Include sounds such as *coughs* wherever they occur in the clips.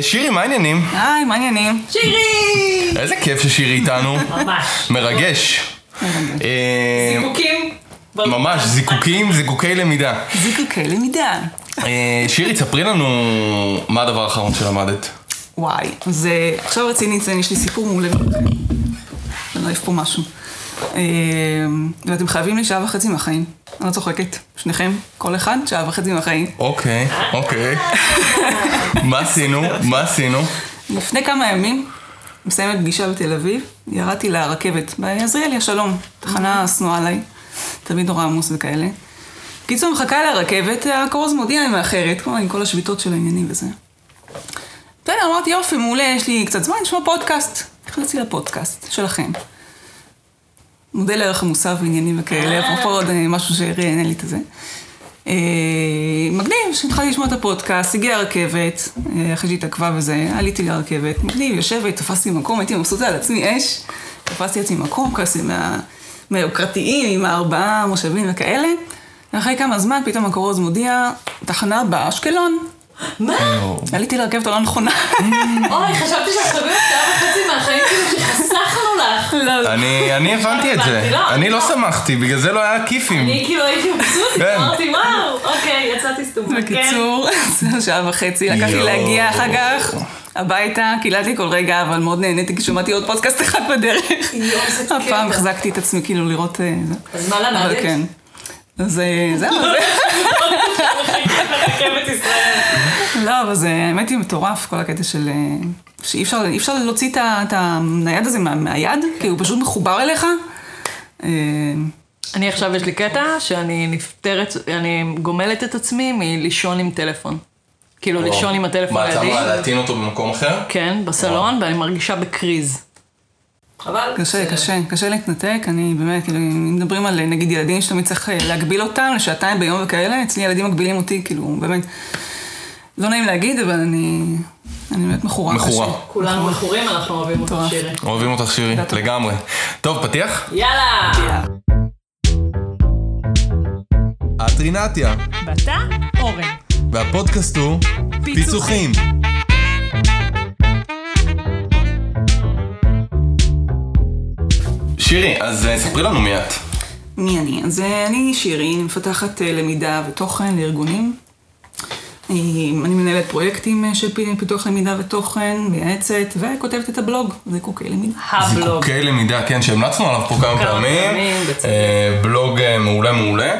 שירי, מה העניינים? היי, מה העניינים? שירי! איזה כיף ששירי איתנו. ממש. מרגש. אה, זיקוקים. ממש, זיקוקים, זיקוקי למידה. זיקוקי למידה. אה, שירי, ספרי לנו מה הדבר האחרון שלמדת. וואי, זה... עכשיו רציני לציין, יש לי סיפור מעולה. אני לא אעיף פה משהו. אה, ואתם חייבים לי שעה וחצי מהחיים. אני לא צוחקת. שניכם, כל אחד, שעה וחצי מהחיים. אוקיי, אוקיי. *laughs* מה עשינו? מה עשינו? לפני כמה ימים, מסיימת פגישה בתל אביב, ירדתי לרכבת, בעזריאלי השלום, תחנה שנואה עליי, תמיד נורא עמוס וכאלה. קיצור, מחכה לרכבת, הכורז מודיע לי מאחרת, כמו עם כל השביתות של העניינים וזה. בסדר, אמרתי, יופי, מעולה, יש לי קצת זמן, נשמע פודקאסט. נכנסתי לפודקאסט שלכם. מודל לערך המוסף ועניינים וכאלה, אפרופו עוד אה, משהו שיענה לי את הזה. אה, מגניב, שהתחלתי לשמוע את הפודקאסט, הגיעה הרכבת, אה, אחרי שהתעכבה וזה, עליתי לרכבת, מגניב, יושבת, תפסתי מקום, הייתי מבסוטה על עצמי אש, תפסתי לעצמי מקום, מה- מהיוקרתיים, עם הארבעה מושבים וכאלה, ואחרי כמה זמן פתאום הכרוז מודיע, תחנה באשקלון. מה? עליתי לרכבת הלא נכונה. *laughs* אוי, חשבתי שאת מדברת שעה וחצי מהחיים כאילו שחסכנו לך. לא, לא. אני אני הבנתי את זה. לא, אני לא לא. שמחתי, בגלל זה לא היה כיפים. אני כאילו הייתי מבסוטית, כן. אמרתי וואו, אוקיי, יצאתי סתומה. בקיצור, *laughs* זה שעה וחצי, לקח לי. להגיע אחר כך הביתה, קיללתי כל רגע, אבל מאוד נהניתי כי שמעתי עוד פודקאסט אחד בדרך. יואו, איזה קטע. הפעם החזקתי את עצמי כאילו לראות... אה. אז מה למדת? אז זהו. לא, אבל זה האמת היא מטורף, כל הקטע של... אה, שאי אפשר, אי אפשר להוציא את ה- את הנייד הזה מה- מהיד, כי הוא פשוט מחובר אליך. אה, אני עכשיו יש לי קטע שאני נפטרת, אני גומלת את עצמי מלישון עם טלפון. כאילו לישון עם הטלפון מה, לידי. אמרה להטעין אותו במקום אחר? כן, בסלון, ואני מרגישה בקריז. אבל... קשה, קשה, קשה להתנתק, אני באמת, כאילו, אם מדברים על נגיד ילדים שתמיד צריך אה, להגביל אותם לשעתיים ביום וכאלה, אצלי ילדים מגבילים אותי, כאילו, באמת, לא נעים להגיד, אבל אני, אני באמת מכורה. מכורה. קשה. כולנו מכורים, אנחנו אוהבים אותך. שירי. אוהבים אותך שירי. לגמרי. טוב, פתיח? יאללה! את רינתיה, ואתה, אורן. והפודקאסט הוא פיצוחים. שירי, אז אה, ספרי לנו מי את. מי אני? אז אה, אני שירי, אני מפתחת אה, למידה ותוכן לארגונים. אני מנהלת פרויקטים של פי- פיתוח למידה ותוכן, מייעצת, וכותבת את הבלוג, זיקוקי למידה. הבלוג. זיקוקי למידה, כן, שהמלצנו עליו פה כמה פעמים. בלוג מעולה מעולה.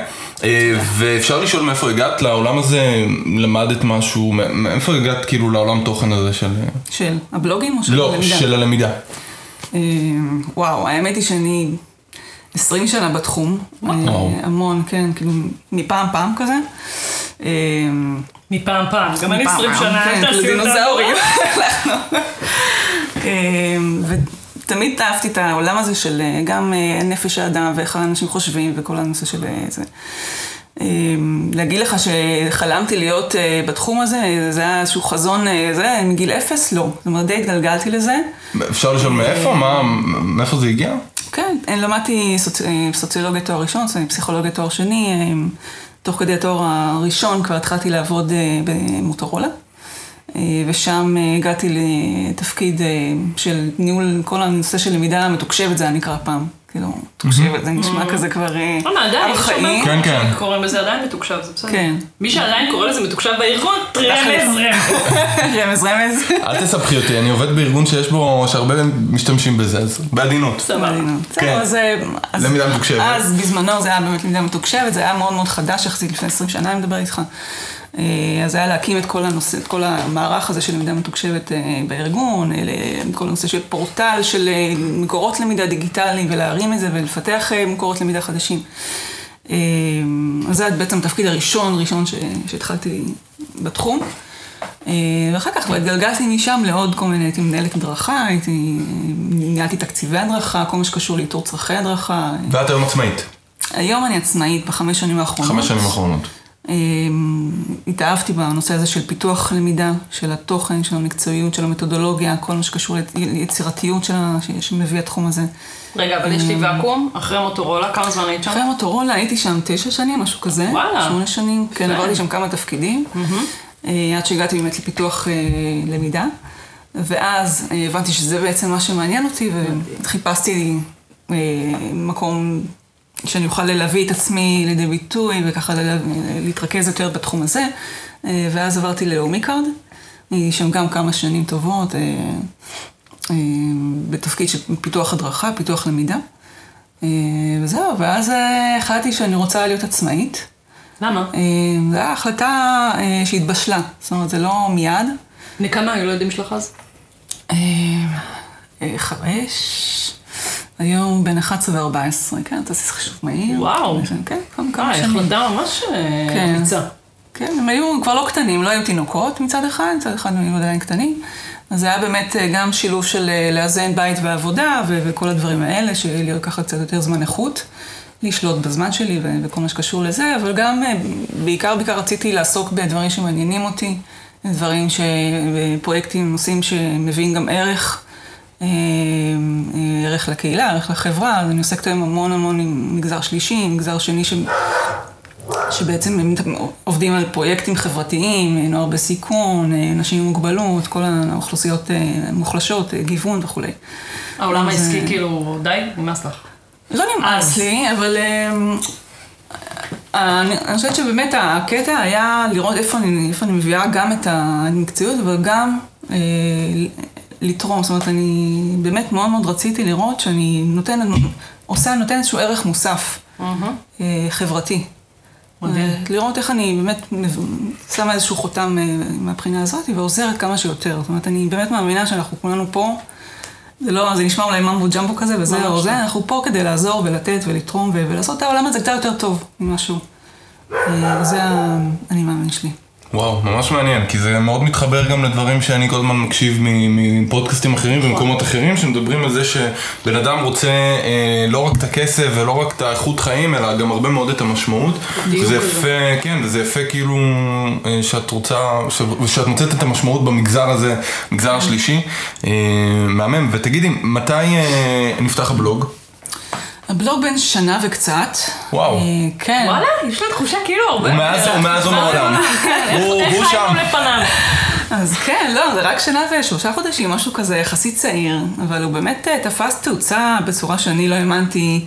ואפשר לשאול מאיפה הגעת לעולם הזה, למדת משהו, מאיפה הגעת כאילו לעולם תוכן הזה של... של הבלוגים או של לא, הלמידה? של הלמידה. אה, וואו, האמת היא שאני 20 שנה בתחום. וואו. אה, המון, כן, כאילו, מפעם פעם כזה. אה, מפעם פעם. גם אני מפעם 20 פעם, שנה, כן, אל כאילו תעשי אותנו. דינוזאורים. *laughs* אה, ותמיד אהבתי את העולם הזה של אה, גם אה, נפש האדם ואיך האנשים חושבים וכל הנושא של זה. אה, להגיד לך שחלמתי להיות אה, בתחום הזה, זה היה איזשהו חזון, אה, זה, מגיל אפס? לא. זאת אומרת, די התגלגלתי לזה. אפשר לשאול מאיפה? מה, מאיפה זה הגיע? כן, אני למדתי סוצ... אה, סוציולוגיה תואר ראשון, פסיכולוגיה תואר שני. אה, תוך כדי התואר הראשון כבר התחלתי לעבוד אה, במוטורולה. אה, ושם אה, הגעתי לתפקיד אה, של ניהול כל הנושא של למידה מתוקשבת, זה היה נקרא פעם. כאילו, מתוקשבת, זה נשמע כזה כבר אה, יש הרבה ארכאי. כן, כן. קוראים לזה עדיין מתוקשב, זה בסדר. כן. מי שעדיין קורא לזה מתוקשב בארגון, רמז רמז. *laughs* רמז רמז. אל תסבכי אותי, אני עובד בארגון שיש בו, שהרבה משתמשים בזה, אז בעדינות. סבבה. כן. אה, למידה מתוקשבת. אז בזמנו זה היה באמת למידה מתוקשבת, זה היה מאוד מאוד חדש יחסית לפני 20 שנה, אני מדבר איתך. אה, אז היה להקים את כל הנושא, את כל המערך הזה של למידה מתוקשבת אה, בארגון, אה, כל הנושא של פורטל של מקורות למידה דיגיטליים, ולהרים את זה ולפתח מקורות למידה חדשים. אז זה בעצם התפקיד הראשון, ראשון ש- שהתחלתי בתחום. ואחר כך התגלגלתי משם לעוד כל מיני, הייתי מנהלת הדרכה, הייתי, ניהלתי תקציבי הדרכה, כל מה שקשור לאיתור צרכי הדרכה. ואת היום עצמאית, היום אני עצמאית בחמש שנים האחרונות. חמש שנים האחרונות. אה, התאהבתי בנושא הזה של פיתוח למידה, של התוכן, של המקצועיות, של המתודולוגיה, כל מה שקשור ליצירתיות שלה, שמביא התחום הזה. רגע, אבל יש לי ואקום, אחרי מוטורולה, כמה זמן היית שם? אחרי מוטורולה הייתי שם תשע שנים, משהו כזה. וואלה. שמונה שנים, כן, עברתי שם כמה תפקידים. אה, עד שהגעתי באמת לפיתוח אה, למידה. ואז אה, הבנתי שזה בעצם מה שמעניין אותי, וחיפשתי מקום שאני אוכל להביא את עצמי לידי ביטוי, וככה להתרכז יותר בתחום הזה. אה, ואז עברתי ללאומי קארד, הייתי שם גם כמה שנים טובות, אה, אה, בתפקיד של פיתוח הדרכה, פיתוח למידה. וזהו, ואז החלטתי שאני רוצה להיות עצמאית. למה? זו הייתה החלטה שהתבשלה, זאת אומרת, זה לא מיד. בני כמה הילדים שלך אז? חמש, היום בין 11 ו-14, כן, תעשי חישוב מהיר. וואו. כן, כמה אה, שנים. החלטה ממש אה, כן. אמיצה. כן, הם היו כבר לא קטנים, לא היו תינוקות מצד אחד, מצד אחד הם היו עדיין קטנים. אז זה היה באמת אה, גם שילוב של לאזן בית ועבודה ו- וכל הדברים האלה, שיהיה לי ככה קצת יותר זמן איכות, לשלוט בזמן שלי ו- וכל מה שקשור לזה, אבל גם בעיקר בעיקר רציתי לעסוק בדברים שמעניינים אותי, דברים ש... פרויקטים, נושאים שמביאים גם ערך. אה, אה, ערך לקהילה, ערך לחברה, אז אני עוסקת היום המון המון עם מגזר שלישי, מגזר שני ש... שבעצם הם עובדים על פרויקטים חברתיים, נוער בסיכון, נשים עם מוגבלות, כל האוכלוסיות אה, המוחלשות, אה, גיוון וכולי. העולם אז, העסקי אה, כאילו, די, נמאס לך. לא נמאס. לי, אבל אה, אני חושבת שבאמת הקטע היה לראות איפה אני, איפה אני מביאה גם את המקצועיות, אבל גם אה, לתרום. זאת אומרת, אני באמת מאוד מאוד רציתי לראות שאני נותנת, עושה, נותנת איזשהו ערך מוסף אה, חברתי. אה, לראות איך אני באמת שמה איזשהו חותם אה, מהבחינה הזאת ועוזרת כמה שיותר. זאת אומרת, אני באמת מאמינה שאנחנו כולנו פה, זה לא, זה נשמע אולי ממבו ג'מבו כזה וזה או זה, לא. אנחנו פה כדי לעזור ולתת ולתרום ולעשות את העולם הזה קצת יותר טוב ממשהו. אה, זה האני מאמין שלי. וואו, ממש מעניין, כי זה מאוד מתחבר גם לדברים שאני כל הזמן מקשיב מפודקאסטים אחרים ומקומות אחרים, שמדברים על זה שבן אדם רוצה אה, לא רק את הכסף ולא רק את האיכות חיים, אלא גם הרבה מאוד את המשמעות. וזה. יפה, כן, וזה יפה כאילו אה, שאת רוצה, ש- שאת מוצאת את המשמעות במגזר הזה, מגזר השלישי. אה, מהמם, ותגידי, מתי אה, נפתח הבלוג? הבלוג בן שנה וקצת. וואו. אה, כן. וואלה, יש לי תחושה כאילו הרבה. ומעולם. כן, הוא- איך הוא איך שם. אז כן, לא, זה רק שנה ושלושה חודשים, משהו כזה יחסית צעיר, אבל הוא באמת אה, תפס תאוצה בצורה שאני לא האמנתי.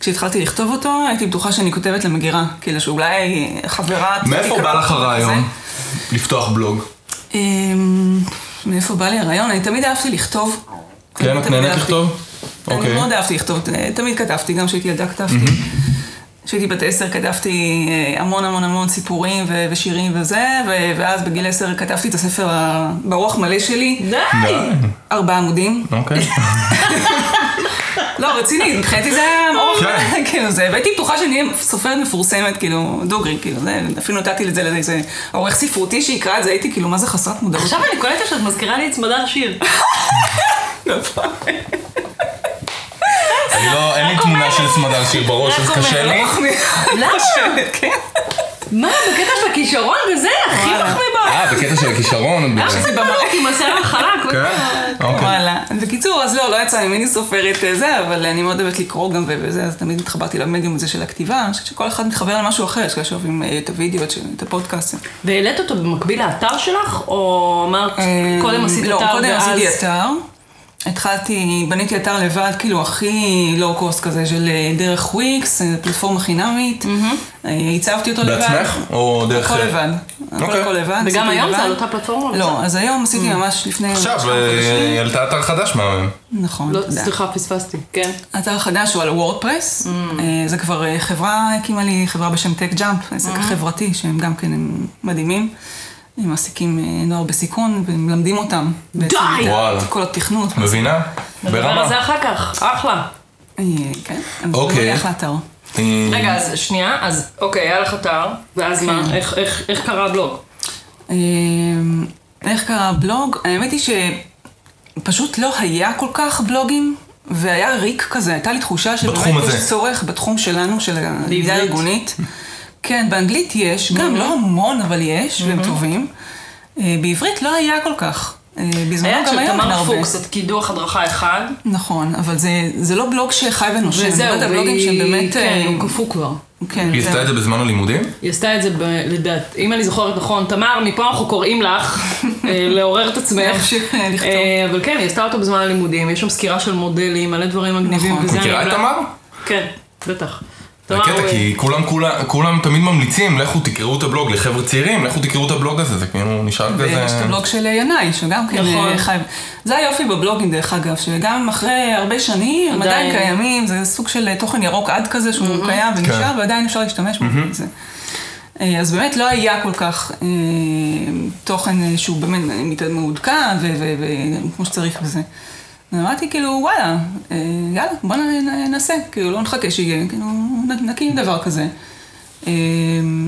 כשהתחלתי לכתוב אותו, הייתי בטוחה שאני כותבת למגירה, כאילו שאולי חברה... מאיפה בא לך. הרעיון לפתוח בלוג? אמ, מאיפה בא לי הרעיון? אני תמיד אהבתי לכתוב. כן, את נהנית אהבתי. לכתוב? אני אוקיי. מאוד אהבתי לכתוב, תמיד כתבתי, גם כשהייתי ילדה כתבתי. כשהייתי בת עשר כתבתי אה, המון המון המון סיפורים ו- ושירים וזה, ו- ואז בגיל עשר כתבתי את הספר ה- ברוח מלא שלי, די! ארבעה עמודים. אוקיי. *laughs* לא, רציני, מבחינתי זה היה ארוך, כן. *laughs* כאילו זה, והייתי בטוחה שאני אהיה סופרת מפורסמת, כאילו, דוגרי, כאילו, זה, אפילו נתתי את זה לאיזה עורך ספרותי שיקרא את זה, הייתי כאילו, מה זה חסרת מודעות. עכשיו אני קולטת שאת מזכירה לי את סמדר שיר. *laughs* אני לא, אין לי תמונה של סמדר שיר בראש, אז קשה לי. למה? כן. מה, בקטע של הכישרון וזה, הכי וואלה. מחמיבה. אה, בקטע של הכישרון. ב- שזה במראה. עם השיער החלק. כן, אוקיי. וואלה. בקיצור, אז לא, לא יצא ממני סופרת אה, זה, אבל אני מאוד אוהבת לקרוא גם וזה, אז תמיד התחברתי למדיום הזה של הכתיבה. אני חושבת שכל אחד מתחבר למשהו אחר, יש כאלה שאוהבים אה, את הוידאו, את הפודקאסטים. והעלית אותו במקביל לאתר שלך, או אמרת, קודם עשית לא, אתר קודם ואז... עשיתי אתר. התחלתי, בניתי אתר לבד, כאילו הכי לואו קוסט כזה של אה, דרך וויקס, אה, פלטפורמה חינמית. אה, הצבתי אותו לבד. בעצמך? או דרך... הכל לבד. הכל אוקיי. הכל לבד. וגם היום זה. על אותה פלטפורמה? לא, אז היום עשיתי ממש לפני... עכשיו. היא העלתה אתר חדש מהמם. נכון, לא, תודה. סליחה, פספסתי. כן. אתר חדש הוא על וורדפרס, Mm. זה כבר חברה, הקימה לי חברה בשם טק ג'אמפ, עסק Mm. חברתי, שהם גם כן הם מדהימים. הם מעסיקים אה, נוער בסיכון ומלמדים אותם. די! וואלה. כל התכנות. מבינה? נדבר על ברמה. זה אחר כך, אחלה. אה, כן, אוקיי. אה, רגע, אז שנייה, אז אוקיי, היה לך אתר, ואז מה? איך- איך- קרה הבלוג? איך קרה הבלוג? האמת היא שפשוט לא היה כל כך בלוגים, והיה ריק כזה, הייתה לי תחושה שבאמת. יש צורך בתחום שלנו, של הלמידה. הארגונית. כן, באנגלית יש, גם לא המון, אבל יש, והם טובים. אה, בעברית לא היה כל כך. אה, בזמנו היה גם של היום אין תמר הרבה. פוקס, את קידוח הדרכה אחד. נכון, אבל זה, זה לא בלוג שחי ונושם. וזהו, זה לא והיא- שהם באמת... כן, אה, הוא קפוא כבר. כן, היא זה- עשתה את זה בזמן הלימודים? היא עשתה את זה, ב- לדעת, אם אני זוכרת נכון, תמר, מפה אנחנו קוראים לך *laughs* לעורר את עצמך. אבל כן, היא עשתה אותו בזמן הלימודים, יש שם סקירה של מודלים, מלא דברים מגניבים. נכון. מכירה את תמר? כן, בטח. זה קטע, כי כולם, כולם, כולם תמיד ממליצים, לכו תקראו את הבלוג לחבר'ה צעירים, לכו תקראו את הבלוג הזה, זה כאילו נשאר כזה... ויש את הבלוג של ינאי, שגם כן נכון. אה, חי. זה היופי בבלוגים, דרך אגב, שגם אחרי הרבה שנים, הם עדיין. קיימים, זה סוג של אה, תוכן ירוק עד כזה שהוא קיים ונשאר, כן. ועדיין אפשר להשתמש בו. זה. אה, אז באמת לא היה כל כך אה, תוכן שהוא באמת מת- מעודכן וכמו שצריך וזה. אמרתי כאילו וואלה, אה, יאללה בוא נ- נ- נעשה, כאילו לא נחכה שיהיה, כאילו נקים דבר כזה. אה,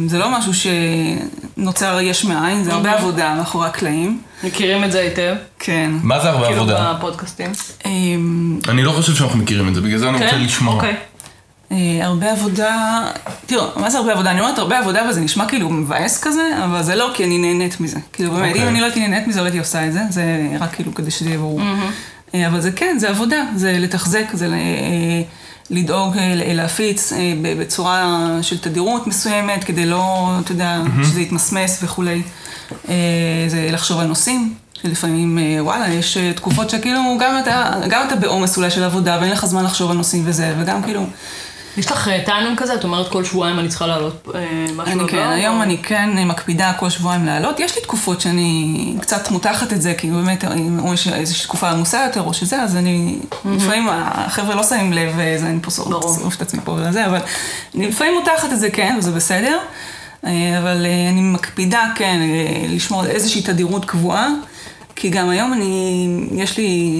זה לא משהו שנוצר יש מאין, זה הרבה עבודה מאחורי הקלעים. מכירים את זה היטב. כן. מה זה הרבה כאילו עבודה? בפודקאסטים. אה, אני לא חושב שאנחנו מכירים את זה, בגלל זה אני רוצה כן? לשמוע. אוקיי. הרבה עבודה, תראו, מה זה הרבה עבודה? אני אומרת הרבה עבודה וזה נשמע כאילו מבאס כזה, אבל זה לא כי אני נהנית מזה. כאילו באמת, אוקיי. אם אני לא הייתי נהנית מזה, לא הייתי עושה את זה, זה רק כאילו כדי שזה יהיה ברור. אה, אבל זה כן, זה עבודה, זה לתחזק, זה ל- אה, לדאוג אה, ל- להפיץ בצורה של תדירות מסוימת, כדי לא, אתה יודע, שזה יתמסמס וכולי. זה לחשוב על נושאים. שלפעמים, וואלה, יש תקופות שכאילו, גם אתה, גם אתה בעומס אולי של עבודה, ואין לך זמן לחשוב על נושאים וזה, וגם כאילו, יש לך אה, טיימינג כזה? את אומרת כל שבועיים אני צריכה לעלות אה, משהו אני כן, היום אני כן אה, מקפידה כל שבועיים לעלות. יש לי תקופות שאני קצת מותחת את זה, כי באמת, או יש איזושהי תקופה עמוסה יותר או שזה, אז אני, לפעמים החבר'ה לא שמים לב, אני פה. שורף את עצמי פה וזה, אבל אני לפעמים מותחת את זה, כן, וזה בסדר. אה, אבל אה, אני מקפידה, כן, אה, לשמור על איזושהי תדירות קבועה. כי גם היום אני, יש לי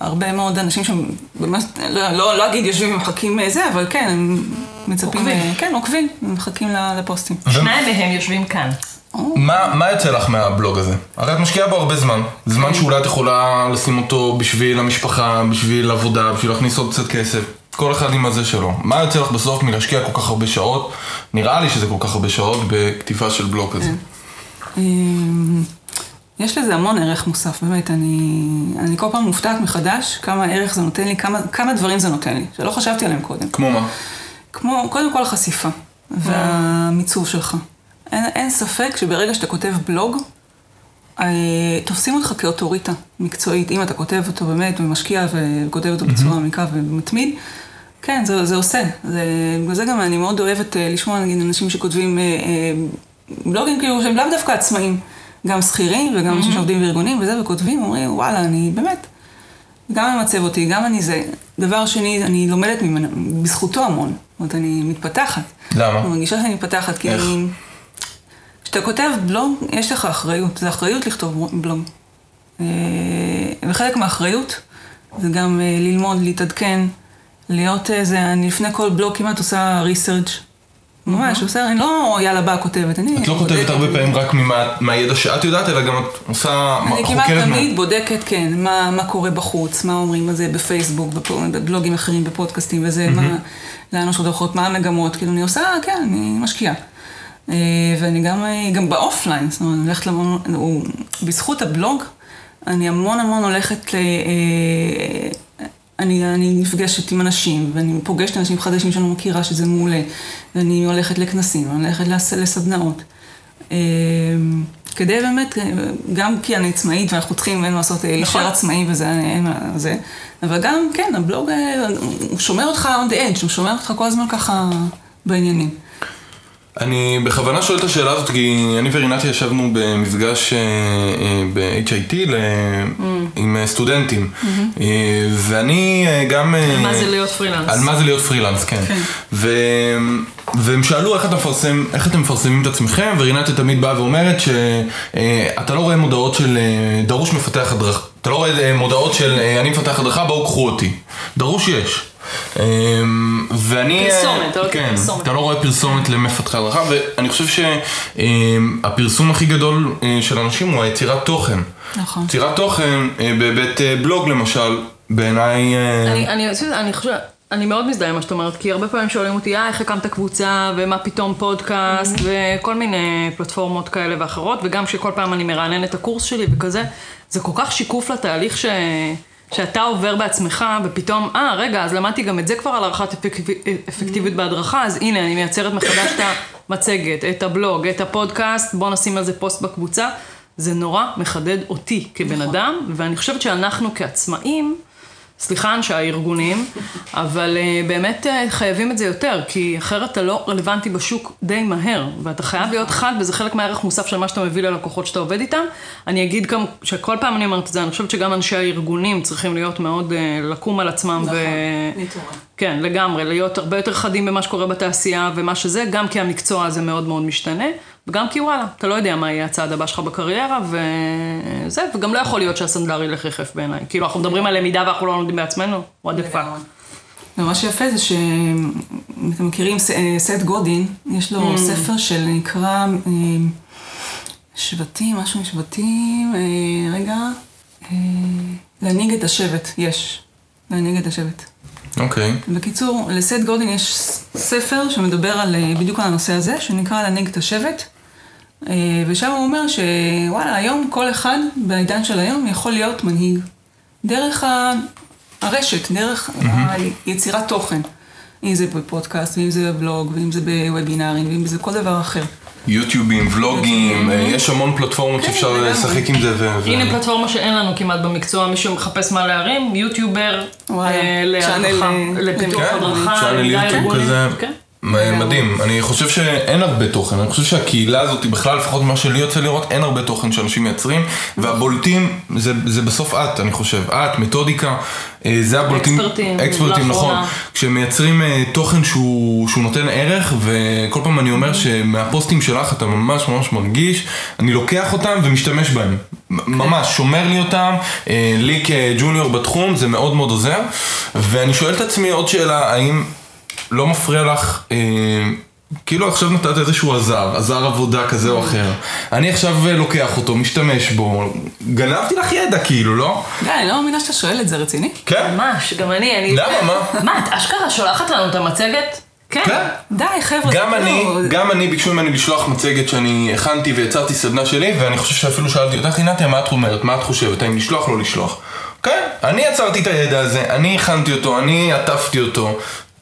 הרבה מאוד אנשים שהם באמת, לא, לא, לא אגיד יושבים ומחכים אה, זה, אבל כן, הם מצפים, עוקבים. אה, כן, עוקבים, הם מחכים לפוסטים. שניים מהם יושבים כאן. מה, מה יוצא לך מהבלוג הזה? הרי את משקיעה בו הרבה זמן. זמן שאולי את יכולה לשים אותו בשביל המשפחה, בשביל עבודה, בשביל להכניס עוד קצת כסף. כל אחד עם הזה שלו. מה יוצא לך בסוף מלהשקיע כל כך הרבה שעות? נראה לי שזה כל כך הרבה שעות בכתיבה של בלוג כזה. יש לזה המון ערך מוסף, באמת, אני, אני כל פעם מופתעת מחדש כמה ערך זה נותן לי, כמה, כמה דברים זה נותן לי, שלא חשבתי עליהם קודם. כמו מה? כמו, קודם כל החשיפה והמיצוב שלך. אין, אין ספק שברגע שאתה כותב בלוג, אה, תופסים אותך כאוטוריטה מקצועית, אם אתה כותב אותו באמת ומשקיע וכותב אותו בצורה מעמיקה ומתמיד. כן, זה, זה עושה. זה, בגלל זה גם אני מאוד אוהבת אה, לשמוע, נגיד, אנשים שכותבים אה, אה, בלוגים כאילו שהם לאו דווקא עצמאים, גם שכירים וגם אנשים שעובדים בארגונים וזה, וכותבים, אומרים, וואלה, אני באמת, גם ממצב אותי, גם אני זה. דבר שני, אני לומדת ממנו, בזכותו המון. זאת אומרת, אני מתפתחת. למה? אני מרגישה שאני מתפתחת, כי איך? אני... כשאתה כותב בלוג, יש לך אחריות. זה אחריות לכתוב בלוג. אה, וחלק מהאחריות זה גם אה, ללמוד, להתעדכן, להיות איזה, אני לפני כל בלוג כמעט עושה ריסרצ' ממש, עושה, אני לא יאללה באה כותבת, אני את לא כותבת. הרבה פעמים רק מהידע שאת יודעת, אלא גם את עושה... אני כמעט תמיד בודקת, כן, מה, קורה בחוץ, מה אומרים על זה בפייסבוק, בפ- בבלוגים אחרים, בפודקאסטים וזה, מה, לאן יש עוד הולכות, מה המגמות, כאילו אני עושה, כן, אני משקיעה. אה, ואני גם, אה, גם באופליין, זאת אומרת, אני הולכת למון, בזכות הבלוג, אני המון המון הולכת ל... אני, אני נפגשת עם אנשים, ואני פוגשת אנשים חדשים שאני לא מכירה, שזה מעולה, ואני הולכת לכנסים, אני הולכת לס- לסדנאות. אה, כדי באמת, גם כי אני עצמאית ואנחנו צריכים, אין מה לעשות, אה, להישאר עצמאי וזה, אין מה זה, אבל גם, כן, הבלוג, אה, הוא שומר אותך on the edge, הוא שומר אותך כל הזמן ככה בעניינים. אני בכוונה שואל את השאלה הזאת כי אני ורינתי ישבנו במפגש אה, אה, ב-HIT ל- עם אה, סטודנטים אה, ואני גם... על מה זה להיות פרילנס. על מה זה להיות פרילנס, כן. ו... והם שאלו איך, אתה מפרסם, איך אתם מפרסמים את עצמכם, ורינת תמיד באה ואומרת שאתה לא רואה מודעות של דרוש מפתח הדרכה, אתה לא רואה אה, מודעות של אני מפתח הדרכה, בואו קחו אותי. דרוש יש. אה, ואני... פרסומת, אתה לא כן, פרסומת. אתה לא רואה פרסומת למפתחי הדרכה, ואני חושב שהפרסום הכי גדול אה, של אנשים הוא היצירת תוכן. נכון. יצירת תוכן אה, בהיבט אה, בלוג למשל, בעיניי... אני, אני, אני חושבת, אני מאוד מזדהה עם מה שאת אומרת, כי הרבה פעמים שואלים אותי, אה, איך הקמת קבוצה, ומה פתאום פודקאסט, וכל מיני פלטפורמות כאלה ואחרות, וגם שכל פעם אני מרענן את הקורס שלי וכזה, זה כל כך שיקוף לתהליך ש... שאתה עובר בעצמך, ופתאום, אה, רגע, אז למדתי גם את זה כבר על הערכת אפקטיב... אפקטיביות בהדרכה, אז הנה, אני מייצרת מחדש את המצגת, את הבלוג, את הפודקאסט, בוא נשים על זה פוסט בקבוצה. זה נורא מחדד אותי כבן אדם, ואני חושבת שאנחנו כעצמאים, סליחה אנשי הארגונים, אבל uh, באמת uh, חייבים את זה יותר, כי אחרת אתה לא רלוונטי בשוק די מהר, ואתה חייב להיות חד, וזה חלק מהערך מוסף של מה שאתה מביא ללקוחות שאתה עובד איתם. אני אגיד גם, שכל פעם אני אומרת את זה, אני חושבת שגם אנשי הארגונים צריכים להיות מאוד, uh, לקום על עצמם, נכון, ו... להתעורר. כן, לגמרי, להיות הרבה יותר חדים במה שקורה בתעשייה ומה שזה, גם כי המקצוע הזה מאוד מאוד משתנה, וגם כי וואלה, אתה לא יודע מה יהיה הצעד הבא שלך בקריירה, וזה, וגם לא יכול להיות שהסנדלר ילך יחף בעיניי. כאילו, אנחנו מדברים על למידה ואנחנו לא לומדים בעצמנו, what the fuck. ומה שיפה זה שאם אתם מכירים אה, סט גודין, יש לו Mm. ספר של נקרא אה, שבטים, משהו עם שבטים, אה, רגע, להנהיג את השבט, יש, להנהיג את השבט. אוקיי. בקיצור, לסט גודין יש ספר שמדבר על, בדיוק על הנושא הזה, שנקרא להנהיג את השבט, ושם הוא אומר שוואלה, היום כל אחד בעידן של היום יכול להיות מנהיג. דרך ה... הרשת, דרך היצירת תוכן. אם זה בפודקאסט, ואם זה בבלוג, ואם זה בוובינארים, ואם זה כל דבר אחר. יוטיובים, ולוגים, אה, יש המון פלטפורמות שאפשר לגמרי. לשחק עם זה. ו- הנה פלטפורמה שאין לנו כמעט במקצוע, מי שמחפש מה להרים, יוטיובר, וואלה, אה, להדרכה, אה, לפיתוח כן, הדרכה, צ'אנל יוטיוב. כזה. מדהים, אני חושב שאין הרבה תוכן, אני חושב שהקהילה הזאת, בכלל, לפחות מה שלי יוצא לראות, אין הרבה תוכן שאנשים מייצרים, והבולטים, זה, זה בסוף את, אני חושב, את, מתודיקה, אה, זה הבולטים, אקספרטים, אקספרטים, נכון. כשמייצרים אה, תוכן שהוא, שהוא נותן ערך, וכל פעם אני אומר שמהפוסטים שלך אתה ממש ממש מרגיש, אני לוקח אותם ומשתמש בהם, מ- ממש, שומר לי אותם, אה, לי כג'וניור בתחום, זה מאוד מאוד עוזר, ואני שואל את עצמי עוד שאלה, האם... לא מפריע לך, אה, כאילו עכשיו נתת איזשהו עזר, עזר עבודה כזה או אחר. אני עכשיו אה, לוקח אותו, משתמש בו, גנבתי לך ידע כאילו, לא? די, אני לא מאמינה שאתה שואל את זה רציני. כן. ממש, גם אני, אני... למה, מה? מה, את אשכרה שולחת לנו את המצגת? כן. כן. די, חבר'ה. גם אני, לא- גם אני ביקשו ממני לשלוח מצגת שאני הכנתי ויצרתי סדנה שלי, ואני חושב שאפילו שאלתי אותך, עינתיה, מה את אומרת? מה את חושבת? האם לשלוח או לא לשלוח? כן, אני יצרתי את הידע הזה, אני הכנתי אותו, אני עטפתי אותו.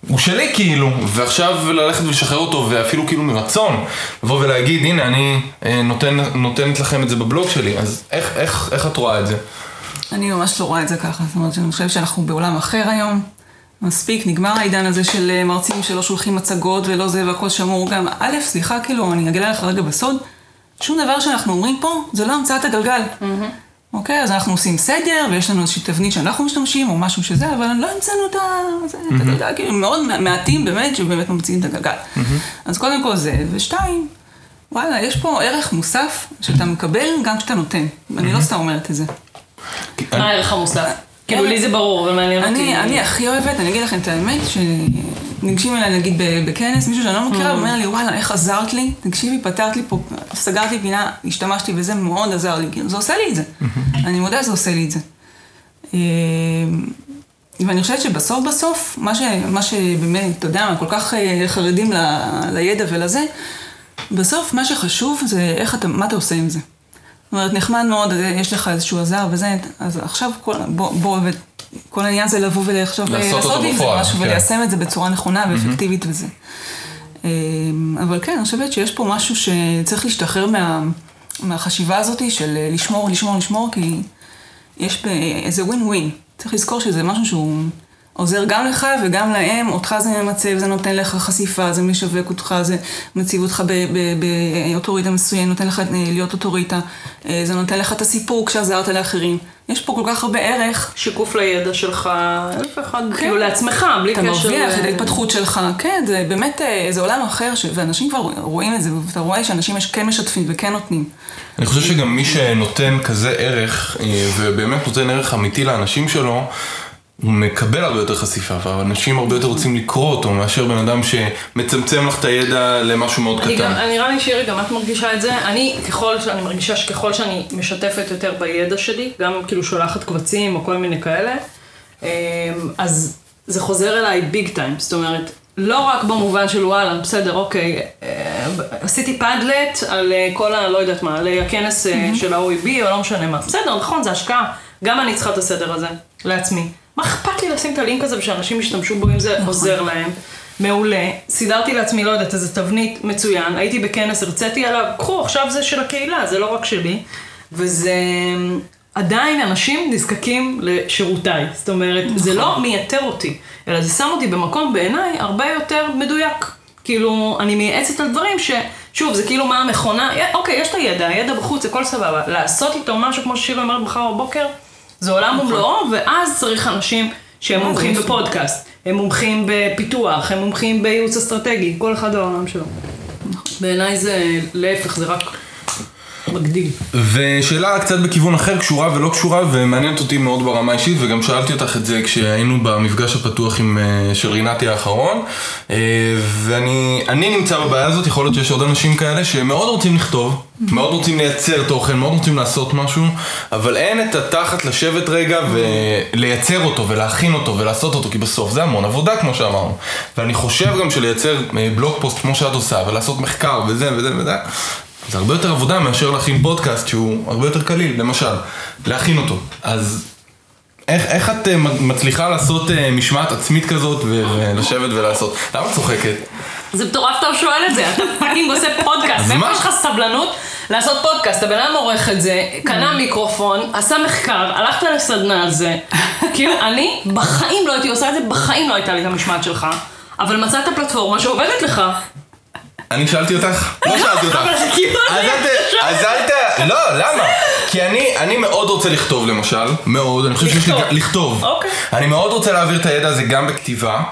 הוא שלי כאילו, ועכשיו ללכת ולשחרר אותו, ואפילו כאילו מרצון, לבוא ולהגיד, הנה, אני אה, נותן, נותנת לכם את זה בבלוג שלי, אז איך, איך, איך את רואה את זה? אני ממש לא רואה את זה ככה. זאת אומרת, אני חושבת שאנחנו בעולם אחר היום. מספיק, נגמר העידן הזה של אה, מרצים שלא שולחים מצגות ולא זה והכל שמור. גם, א', סליחה, כאילו, אני אגלה לך רגע בסוד, שום דבר שאנחנו אומרים פה זה לא המצאת הגלגל. אוקיי, אז אנחנו עושים סדר, ויש לנו איזושהי תבנית שאנחנו משתמשים, או משהו שזה, אבל לא המצאנו את ה... זה, אתה יודע, כאילו, מאוד מעטים באמת, שבאמת ממציאים את הגלגל. אז קודם כל זה, ושתיים, וואלה, יש פה ערך מוסף שאתה מקבל גם כשאתה נותן. אני לא סתם אומרת את זה. מה הערך המוסף? כאילו, לי זה ברור, אבל מעניין אותי. אני, אני הכי אוהבת, אני אגיד לכם את האמת, שניגשים אליי נגיד בכנס, מישהו שאני לא מכירה, Mm. ואומר לי, וואלה, איך עזרת לי? תקשיבי, פתרת לי פה, סגרת לי פינה, השתמשתי וזה מאוד עזר לי, כאילו, זה עושה לי את זה. אני מודה שזה עושה לי את זה. אה, ואני חושבת שבסוף בסוף, מה, ש, מה שבאמת, אתה יודע כל כך אה, חרדים ל, לידע ולזה, בסוף מה שחשוב זה איך אתה, מה אתה עושה עם זה. זאת אומרת, נחמד מאוד, אה, יש לך איזשהו עזר וזה, אז עכשיו כל, בוא, בוא, כל העניין זה לבוא ולחשוב, לעשות לעשות עם זה משהו כן. וליישם את זה בצורה נכונה ואפקטיבית וזה. אה, אבל כן, אני חושבת שיש פה משהו שצריך להשתחרר מה, מהחשיבה הזאת של אה, לשמור, לשמור, לשמור, כי יש איזה ווין ווין. צריך לזכור שזה משהו שהוא עוזר גם לך וגם להם, אותך זה ממצב, זה נותן לך חשיפה, זה משווק אותך, זה מציב אותך ב- ב- באוטוריטה מסוים, נותן לך אה, להיות אוטוריטה, אה, זה נותן לך את הסיפור כשעזרת לאחרים. יש פה כל כך הרבה ערך. שיקוף לידע שלך, אלף אחד, כאילו לעצמך, בלי אתה קשר. מרוויח ל- את ההתפתחות שלך, כן, זה באמת, אה, זה עולם אחר, ש... ואנשים כבר רואים את זה, ואתה רואה שאנשים יש- כן משתפים וכן נותנים. אני חושב שגם מי שנותן כזה ערך, ובאמת נותן ערך אמיתי לאנשים שלו, הוא מקבל הרבה יותר חשיפה, ואנשים הרבה יותר רוצים לקרוא אותו, מאשר בן אדם שמצמצם לך את הידע למשהו מאוד אני גם, קטן. נראה לי שירי, גם את מרגישה את זה. אני, ככל שאני מרגישה שככל שאני משתפת יותר בידע שלי, גם כאילו שולחת קבצים או כל מיני כאלה, אמ, אז זה חוזר אליי ביג טיים, זאת אומרת, לא רק במובן של וואלה, בסדר, אוקיי, אה, עשיתי פאדלט על אה, כל ה... לא יודעת מה, על הכנס אה, של ה-OEB או לא משנה מה. בסדר, נכון, זה השקעה. גם אני צריכה את הסדר הזה, לעצמי. מה אכפת לי לשים את הלינק הזה ושאנשים ישתמשו בו אם זה עוזר להם? מעולה. סידרתי לעצמי, לא יודעת, איזה תבנית מצוין. הייתי בכנס, הרציתי עליו, קחו, עכשיו זה של הקהילה, זה לא רק שלי. וזה... עדיין אנשים נזקקים לשירותיי. זאת אומרת, זה לא מייתר אותי, אלא זה שם אותי במקום בעיניי הרבה יותר מדויק. כאילו, אני מייעצת על דברים ש... שוב, זה כאילו מה המכונה, אוקיי, יש את הידע, הידע בחוץ, הכל סבבה. לעשות איתו משהו, כמו ששירה אומרת מחר בבוקר, זה עולם ומלואו, ואז צריך אנשים שהם מומחים בפודקאסט, הם מומחים בפיתוח, הם מומחים בייעוץ אסטרטגי, כל אחד העולם שלו. בעיניי זה להפך, זה רק מגדיל. ושאלה קצת בכיוון אחר, קשורה ולא קשורה, ומעניינת אותי מאוד ברמה האישית, וגם שאלתי אותך את זה כשהיינו במפגש הפתוח עם, אה, של רינתי האחרון, אה, ואני אני נמצא בבעיה הזאת, יכול להיות שיש עוד אנשים כאלה שמאוד רוצים לכתוב, מאוד רוצים לייצר תוכן, מאוד רוצים לעשות משהו, אבל אין את התחת לשבת רגע ולייצר אותו ולהכין אותו ולעשות אותו, כי בסוף זה המון עבודה כמו שאמרנו. ואני חושב גם שלייצר אה, בלוג פוסט כמו שאת עושה, ולעשות מחקר וזה וזה וזה, זה הרבה יותר עבודה מאשר להכין פודקאסט שהוא הרבה יותר קליל, למשל, להכין אותו. אז איך, איך את אה, מצליחה לעשות אה, משמעת עצמית כזאת ולשבת ולעשות? למה את צוחקת? זה מטורף שאתה שואל את זה, אתה fucking עושה פודקאסט, מאיפה? יש לך סבלנות לעשות פודקאסט? הבן אדם עורך את זה, קנה מיקרופון, עשה מחקר, הלכת לסדנה על זה. כאילו, אני בחיים לא הייתי עושה את זה, בחיים לא הייתה לי את המשמעת שלך, אבל מצאת פלטפורמה שעובדת לך. אני שאלתי אותך? לא שאלתי אותך. אבל כאילו... אז אל ת... אז אל ת... לא, למה? כי אני, אני מאוד רוצה לכתוב למשל, מאוד, אני חושב שיש לי... לכתוב. אוקיי. אני מאוד רוצה להעביר את הידע הזה גם בכתיבה,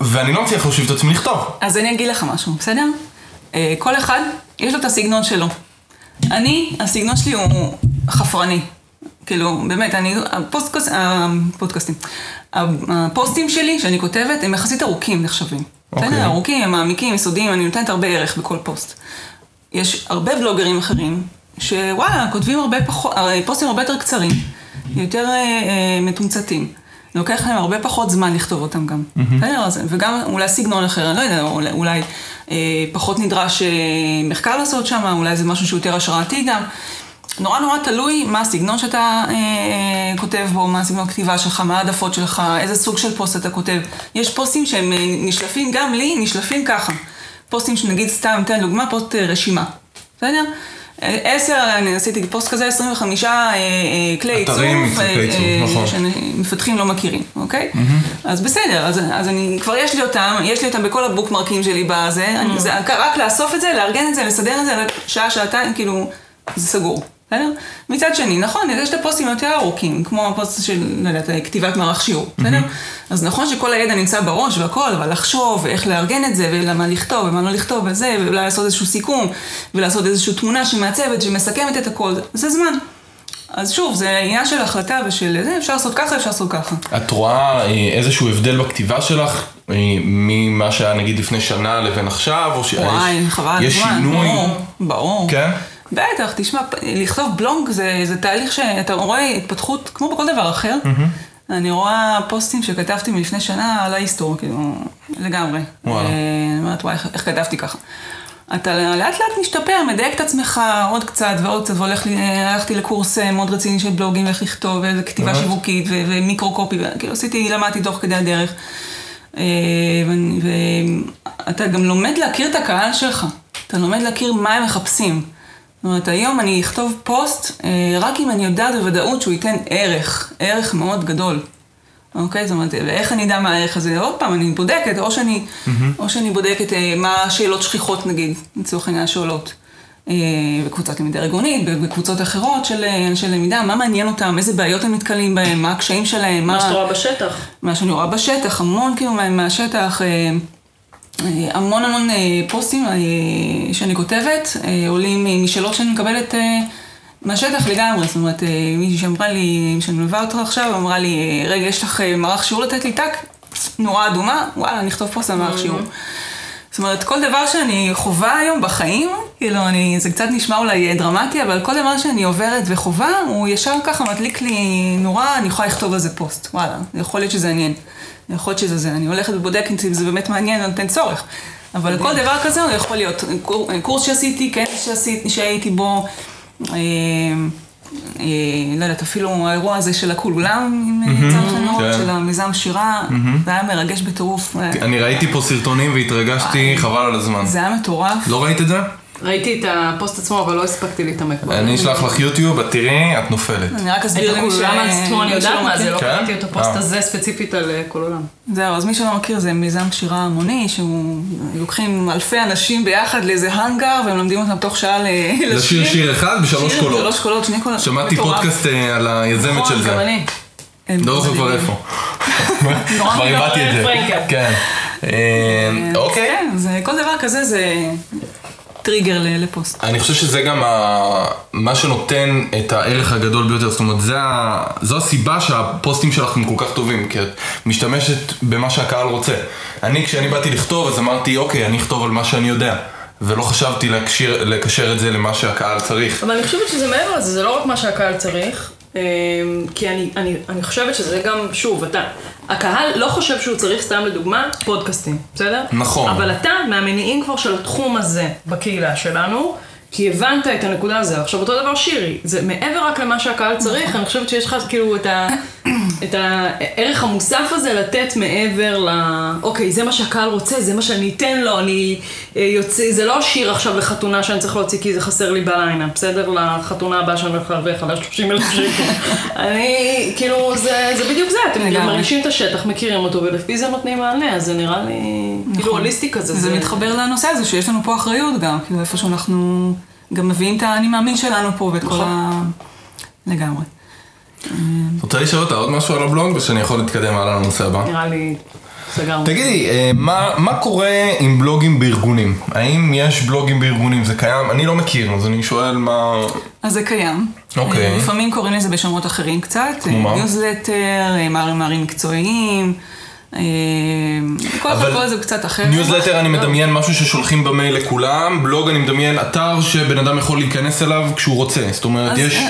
ואני לא מצליח להושיב את עצמי לכתוב. אז אני אגיד לך משהו, בסדר? אה, כל אחד, יש לו את הסגנון שלו. אני, הסגנון שלי הוא חפרני. כאילו, באמת, אני, הפודקאסטים, הפוסטים שלי שאני כותבת, הם יחסית ארוכים נחשבים. אוקיי. בסדר? ארוכים, הם מעמיקים, יסודיים, אני נותנת הרבה ערך בכל פוסט. יש הרבה בלוגרים אחרים, שוואלה, כותבים הרבה פחות, הרי פוסטים הרבה יותר קצרים, יותר אה, אה, מתומצתים. לוקח להם הרבה פחות זמן לכתוב אותם גם. בסדר? אז- וגם אולי סגנון אחר, אני לא יודע, אולי, אולי אה, פחות נדרש אה, מחקר לעשות שם, אולי זה משהו שהוא יותר השראתי גם. נורא נורא תלוי מה הסגנון שאתה אה, כותב בו, מה הסגנון הכתיבה שלך, מה העדפות שלך, איזה סוג של פוסט אתה כותב. יש פוסטים שהם אה, נשלפים, גם לי, נשלפים ככה. פוסטים שנגיד, סתם, אתן דוגמה, פוסט אה, רשימה. בסדר? אה, עשר, אני עשיתי פוסט כזה, 25 אה, אה, כלי עיצוב. אתרים, אה, כלי אה, נכון. שמפתחים לא מכירים, אוקיי? אז בסדר, אז, אז אני, כבר יש לי אותם, יש לי אותם בכל הבוקמרקים שלי בזה, אני, זה רק לאסוף את זה, לארגן את זה, לסדר את זה, שעה, שעתיים, כאילו, זה סגור. בסדר? מצד שני, נכון, יש את הפוסטים היותר ארוכים, כמו הפוסט של, לא יודעת, כתיבת מערך שיעור, בסדר? אז נכון שכל הידע נמצא בראש והכל, אבל לחשוב, ואיך לארגן את זה, ולמה לכתוב, ומה לא לכתוב, וזה, ואולי לעשות איזשהו סיכום, ולעשות איזושהי תמונה שמעצבת, שמסכמת את הכל, זה זמן. אז שוב, זה עניין של החלטה ושל זה, אפשר לעשות ככה, אפשר לעשות ככה. את רואה אה, איזשהו הבדל בכתיבה שלך אה, ממה שהיה נגיד לפני שנה לבין עכשיו, או שיש וואי, חבל יש שינוי? ברור, ברור. כן? בטח, תשמע, לכתוב בלוג זה, זה תהליך שאתה רואה התפתחות כמו בכל דבר אחר. אני רואה פוסטים שכתבתי מלפני שנה על ההיסטור, כאילו, לגמרי. וואלה. אה, אני אומרת, וואי, איך, איך כתבתי ככה. אתה לאט לאט משתפר, מדייק את עצמך עוד קצת ועוד קצת, והולך לי, אה, הלכתי לקורס אה, מאוד רציני של בלוגים, איך לכתוב, ואיזה כתיבה באמת? שיווקית, ו- ומיקרו קופי, כאילו עשיתי, למדתי תוך כדי הדרך. ואתה גם לומד להכיר את הקהל שלך. אתה לומד להכיר מה הם מחפשים. זאת אומרת, היום אני אכתוב פוסט אה, רק אם אני יודעת בוודאות שהוא ייתן ערך, ערך מאוד גדול. אוקיי? זאת אומרת, ואיך אני אדע מה הערך הזה? עוד פעם, אני בודקת, או שאני, או שאני בודקת אה, מה השאלות שכיחות, נגיד, לצורך העניין שעולות. אה, בקבוצת למידה ארגונית, בקבוצות אחרות של אה, אנשי למידה, מה מעניין אותם, איזה בעיות הם נתקלים בהם, מה הקשיים שלהם, מה שאתה רואה בשטח. מה שאני רואה בשטח, המון כאילו מה- מהשטח, אה, אה, המון המון אה, פוסטים אה, שאני כותבת, אה, עולים משאלות שאני מקבלת מהשטח לגמרי. זאת אומרת, מישהי שאמרה לי, שאני מלווה אותך עכשיו, אמרה לי, רגע, יש לך מערך שיעור לתת לי טאק? נורה אדומה, וואלה, אני אכתוב פוסט על מערך שיעור. זאת אומרת, כל דבר שאני חווה היום בחיים, כאילו, אני, זה קצת נשמע אולי דרמטי, אבל כל דבר שאני עוברת וחווה, הוא ישר ככה מדליק לי נורה, אני יכולה לכתוב על זה פוסט. וואלה, יכול להיות שזה עניין. יכול להיות שזה זה. אני הולכת ובודקת אם זה באמת מעניין, אני נותן צורך. אבל כל דבר כזה הוא יכול להיות. קור- קורס שעשיתי, כנס שעשיתי, שהייתי בו, אה, לא יודעת, אפילו האירוע הזה של הכולם עם צה"ל חנות, כן. של המיזם שירה, זה היה מרגש בטירוף. אה, אני ראיתי פה סרטונים והתרגשתי, חבל על הזמן. זה היה מטורף. לא ראית את זה? ראיתי את הפוסט עצמו, אבל לא הספקתי להתעמק בו. אני אשלח לך יוטיוב, את תראי, את נופלת. אני רק את אסביר למי ש... הכולולם על עצמו אני יודעת מה זה. לא כן? קראתי את הפוסט אה. הזה ספציפית על אה, כל עולם. זהו, אז מי שלא מכיר זה מיזם שירה המוני, שהוא לוקחים אלפי אנשים ביחד לאיזה האנגר, והם לומדים אותם תוך שעה ל- לשיר שיר אחד בשלוש קולות. שלוש קולות, שני קולות. שמעתי. פודקאסט אה, על היזמת נכון, של גם זה. אני. הם לא זוכר כבר. איפה. *laughs* כבר איבדתי את זה. כן. אה, אוקיי. כן, זה- כל דבר כזה זה טריגר ל- לפוסט. אני חושב שזה גם ה... מה שנותן את הערך הגדול ביותר, זאת אומרת, זה ה... זו הסיבה שהפוסטים שלך הם כל כך טובים, כי את משתמשת במה שהקהל רוצה. אני, כשאני באתי לכתוב, אז אמרתי, אוקיי, אני אכתוב על מה שאני יודע, ולא חשבתי לקשר את זה למה שהקהל צריך. אבל אני חושבת שזה מעבר לזה, זה לא רק מה שהקהל צריך, כי אני, אני, אני חושבת שזה גם, שוב, אתה, הקהל לא חושב שהוא צריך, סתם לדוגמה, פודקאסטים, בסדר? נכון. אבל אתה מהמניעים כבר של התחום הזה בקהילה שלנו, כי הבנת את הנקודה הזו. עכשיו, אותו דבר שירי, זה מעבר רק למה שהקהל צריך, אני חושבת שיש לך כאילו את, ה, את הערך המוסף הזה לתת מעבר ל... אוקיי, זה מה שהקהל רוצה, זה מה שאני אתן לו, אני אה, יוצא, זה לא שיר עכשיו לחתונה שאני צריך להוציא כי זה חסר לי בליינאפ, בסדר? לחתונה הבאה שאני הולך להרוויח עליה 30 אלף שקל. *laughs* אני, כאילו, זה, זה בדיוק זה, אתם לגמרי. מרגישים את השטח, מכירים אותו, ולפי זה נותנים מענה, אז זה נראה לי, כאילו, הוליסטי כזה. זה מתחבר לנושא הזה שיש לנו פה אחריות גם, כאילו איפה שאנחנו גם מביאים את האני מאמין שלנו פה ואת כל נכון. ה... לגמרי. את רוצה לשאול אותה עוד משהו על הבלוג, או שאני יכול להתקדם הלאה לנושא הבא? נראה לי, סגרנו. תגידי, אה, מה, מה קורה עם בלוגים בארגונים? האם יש בלוגים בארגונים? זה קיים? אני לא מכיר, אז אני שואל מה... אז זה קיים. אוקיי. אה, לפעמים קוראים לזה בשמות אחרים קצת. כמו מה? ניוזלטר, מאמרים מקצועיים. אה, כל אחד קורא לזה קצת אחרת. ניוזלטר אני מדמיין משהו ששולחים במייל לכולם, בלוג אני מדמיין אתר שבן אדם יכול להיכנס אליו כשהוא רוצה. זאת אומרת, יש אה, אה,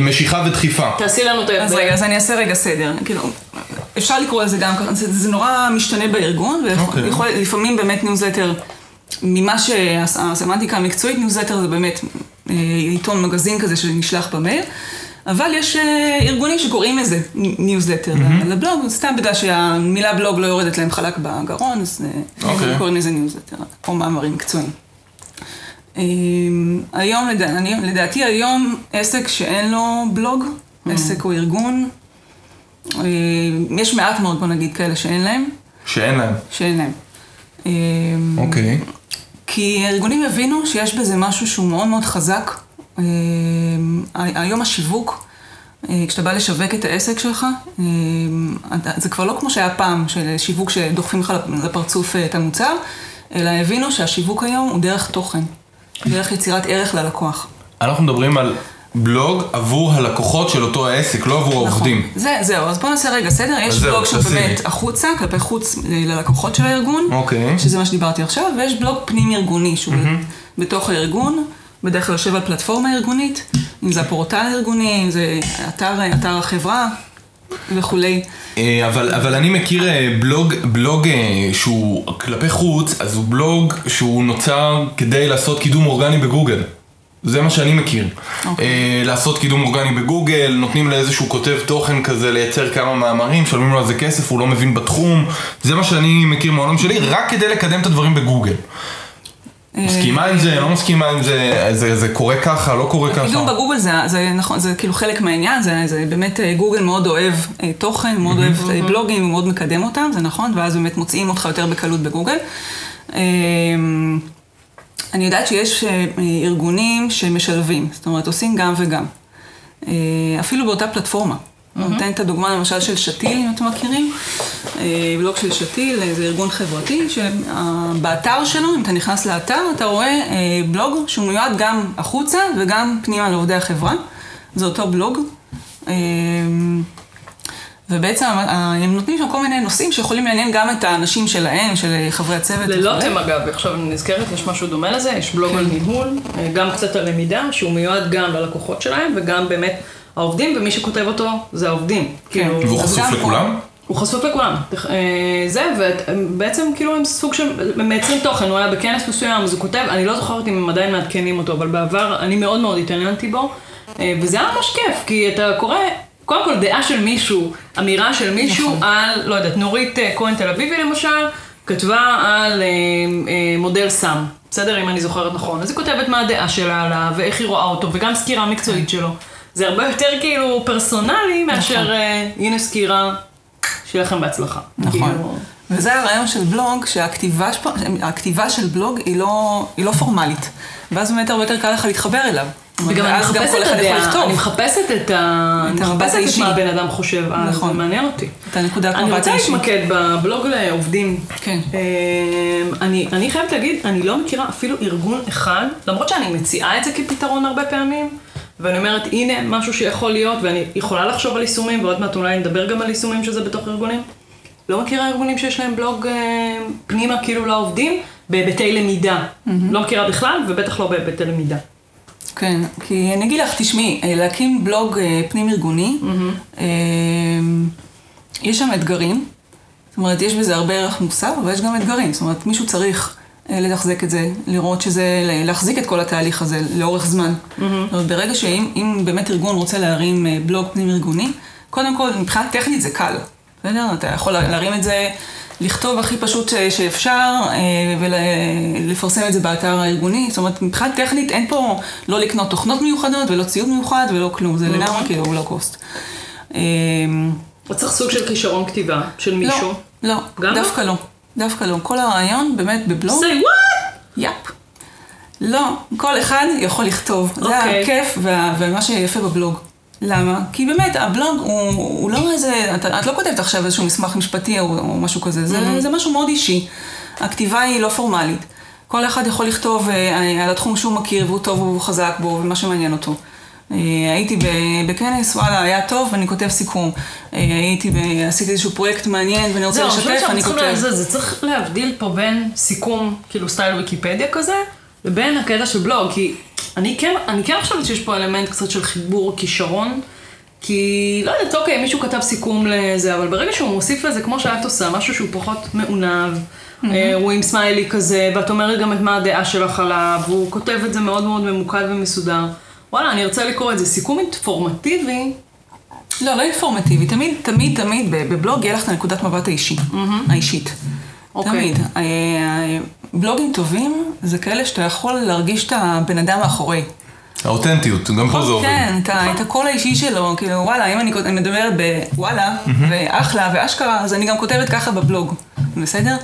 משיכה ודחיפה. תעשי לנו את אז ההבדל. רגע, אז אני אעשה רגע סדר. כאילו, אפשר לקרוא לזה גם ככה, זה, זה נורא משתנה בארגון, אוקיי. ולפעמים באמת ניוזלטר, ממה שהסמנטיקה המקצועית, ניוזלטר זה באמת אה, עיתון מגזין כזה שנשלח במייל. אבל יש אה, ארגונים שקוראים לזה ניוזלטר לבלוג, סתם בגלל שהמילה בלוג לא יורדת להם חלק בגרון, אז אה, אוקיי. הם קוראים לזה ניוזלטר, או מאמרים מקצועיים. אה, היום, לדע- אני- לדעתי היום, עסק שאין לו בלוג, עסק או ארגון, אה, יש מעט מאוד, בוא נגיד, כאלה שאין להם, שאין להם. שאין להם. אה, אוקיי. כי הארגונים הבינו שיש בזה משהו שהוא מאוד מאוד חזק. היום השיווק, אה, כשאתה בא לשווק את העסק שלך, זה כבר לא כמו שהיה פעם, של שיווק שדוחפים לך לפרצוף אה, את המוצר, אלא הבינו שהשיווק היום הוא דרך תוכן, דרך יצירת ערך ללקוח. אנחנו מדברים על בלוג עבור הלקוחות של אותו העסק, לא עבור העובדים. נכון. זה, זהו, אז בוא נעשה רגע סדר. יש זהו, בלוג שהוא באמת. החוצה, כלפי חוץ אה, ללקוחות של הארגון, אוקיי. שזה מה שדיברתי עכשיו, ויש בלוג פנים-ארגוני, שהוא בתוך הארגון, בדרך כלל יושב על פלטפורמה ארגונית, אם זה הפורטל הארגוני, אם זה אתר, אתר החברה וכולי. אה, אבל, אבל אני מכיר אה, בלוג, בלוג אה, שהוא כלפי חוץ, אז הוא בלוג שהוא נוצר כדי לעשות קידום אורגני בגוגל. זה מה שאני מכיר. אוקיי. אה, לעשות קידום אורגני בגוגל, נותנים לאיזשהו כותב תוכן כזה לייצר כמה מאמרים, משלמים לו על זה כסף, הוא לא מבין בתחום. זה מה שאני מכיר מהעולם שלי, רק כדי לקדם את הדברים בגוגל. מסכימה עם זה, לא מסכימה עם זה, זה, זה קורה ככה, לא קורה ככה. קידום בגוגל זה, זה נכון, זה כאילו חלק מהעניין, זה, זה באמת, אה, גוגל מאוד אוהב אה, תוכן, מאוד אוהב אה, בלוגים, הוא מאוד מקדם אותם, זה נכון, ואז באמת מוצאים אותך יותר בקלות בגוגל. אה, אני יודעת שיש ארגונים שמשלבים, זאת אומרת, עושים גם וגם. אפילו באותה פלטפורמה. אני נותן את הדוגמה למשל של שתיל, אם אתם מכירים. אה, בלוג של שתיל, אה, זה ארגון חברתי, שבאתר שלו, אם אתה נכנס לאתר, אתה רואה אה, בלוג שהוא מיועד גם החוצה וגם פנימה לעובדי החברה. זה אותו בלוג. ובעצם הם נותנים שם כל מיני נושאים שיכולים לעניין גם את האנשים שלהם, של חברי הצוות. ללוטם וכולי. אגב, עכשיו אני נזכרת, יש משהו דומה לזה, יש בלוג על ניהול, גם קצת על למידה, שהוא מיועד גם ללקוחות שלהם, וגם באמת העובדים, ומי שכותב אותו זה העובדים. כאילו, והוא חשוף לכולם? הוא חשוף לכולם. אה, זה, ובעצם כאילו הם סוג של, הם מייצרים תוכן, הוא היה בכנס מסוים, אז הוא כותב, אני לא זוכרת אם הם עדיין מעדכנים אותו, אבל בעבר אני מאוד מאוד התעניינתי בו, אה, וזה היה ממש כיף, כי אתה קורא, קודם כל דעה של מישהו, אמירה של מישהו נכון. על, לא יודעת, נורית אה, כהן תל אביבי למשל, כתבה על אה, אה, מודל סם, בסדר? אם אני זוכרת נכון. אז היא כותבת מה הדעה שלה עליו, ואיך היא רואה אותו, וגם סקירה מקצועית שלו. זה הרבה יותר כאילו פרסונלי מאשר, אה, הנה סקירה, שיהיה לכם בהצלחה. נכון. כאילו, וזה הרעיון של בלוג, שהכתיבה של בלוג היא לא, היא לא פורמלית. ואז באמת הרבה יותר קל לך להתחבר אליו. וגם אני מחפשת את הדעה. אני מחפשת את ה... אני מחפשת את. מה הבן אדם חושב, אז נכון. זה מעניין אותי. את הנקודת אני מבט רוצה האישית. להתמקד בבלוג לעובדים. כן. אמ, אני, אני חייבת להגיד, אני לא מכירה אפילו ארגון אחד, למרות שאני מציעה את זה כפתרון הרבה פעמים, ואני אומרת, הנה משהו שיכול להיות, ואני יכולה לחשוב על יישומים, ועוד מעט אולי נדבר גם על יישומים שזה בתוך ארגונים. לא מכירה ארגונים שיש להם בלוג אה, פנימה כאילו לעובדים, בהיבטי למידה. לא מכירה בכלל, ובטח לא בהיבטי למידה. כן, כי אני אגיד לך, תשמעי, אה, להקים בלוג אה, פנים-ארגוני, אה, יש שם אתגרים. זאת אומרת, יש בזה הרבה ערך מוסר, אבל יש גם אתגרים. זאת אומרת, מישהו צריך לתחזק את זה, לראות שזה, להחזיק את כל התהליך הזה לאורך זמן. אומרת, ברגע שאם אם באמת ארגון רוצה להרים אה, בלוג פנים-ארגוני, קודם כל, מבחינה טכנית זה קל. בסדר? אתה יכול להרים את זה, לכתוב הכי פשוט ש- שאפשר, אה, ולפרסם את זה באתר הארגוני. זאת אומרת, מבחינה טכנית אין פה לא לקנות תוכנות מיוחדות, ולא ציוד מיוחד, ולא כלום. זה לגמרי כאילו לא קוסט. אה, או צריך סוג של כישרון כתיבה של מישהו. לא, לא, גם לא? דווקא לא. דווקא לא. כל הרעיון באמת בבלוג, say what? יאפ. לא, כל אחד יכול לכתוב. זה אוקיי. הכיף וה- ומה שיפה בבלוג. למה? כי באמת, הבלוג הוא, הוא לא איזה, את, את לא כותבת עכשיו איזשהו מסמך משפטי או, או משהו כזה, זה, Mm-hmm. זה משהו מאוד אישי. הכתיבה היא לא פורמלית. כל אחד יכול לכתוב אה, על התחום שהוא מכיר והוא טוב והוא חזק בו ומה שמעניין אותו. אה, הייתי בכנס, וואלה, היה טוב, ואני כותב סיכום. אה, הייתי, עשיתי איזשהו פרויקט מעניין ואני רוצה זהו, אני לשתף, אני כותב. לזה, זה צריך להבדיל פה בין סיכום, כאילו סטייל ויקיפדיה כזה, לבין הקטע של בלוג, כי אני כן, אני כן חושבת שיש פה אלמנט קצת של חיבור כישרון, כי, לא יודעת, אוקיי, מישהו כתב סיכום לזה, אבל ברגע שהוא מוסיף לזה, כמו שאת עושה, משהו שהוא פחות מעונב, אה, הוא עם סמיילי כזה, ואת אומרת גם את מה הדעה שלך עליו, והוא כותב את זה מאוד מאוד ממוקד ומסודר. וואלה, אני ארצה לקרוא את זה. סיכום אינפורמטיבי, לא, לא אינפורמטיבי. תמיד, תמיד, תמיד בבלוג יהיה לך את הנקודת מבט האישי, האישית. אוקיי. תמיד. אה, אה, בלוגים טובים זה כאלה שאתה יכול להרגיש את הבן אדם מאחורי. האותנטיות, גם פה זה עובד. כן, את ה- את הקול האישי שלו, כאילו וואלה, אם אני אני מדברת בוואלה, ואחלה ואשכרה, אז אני גם כותבת ככה בבלוג, בסדר?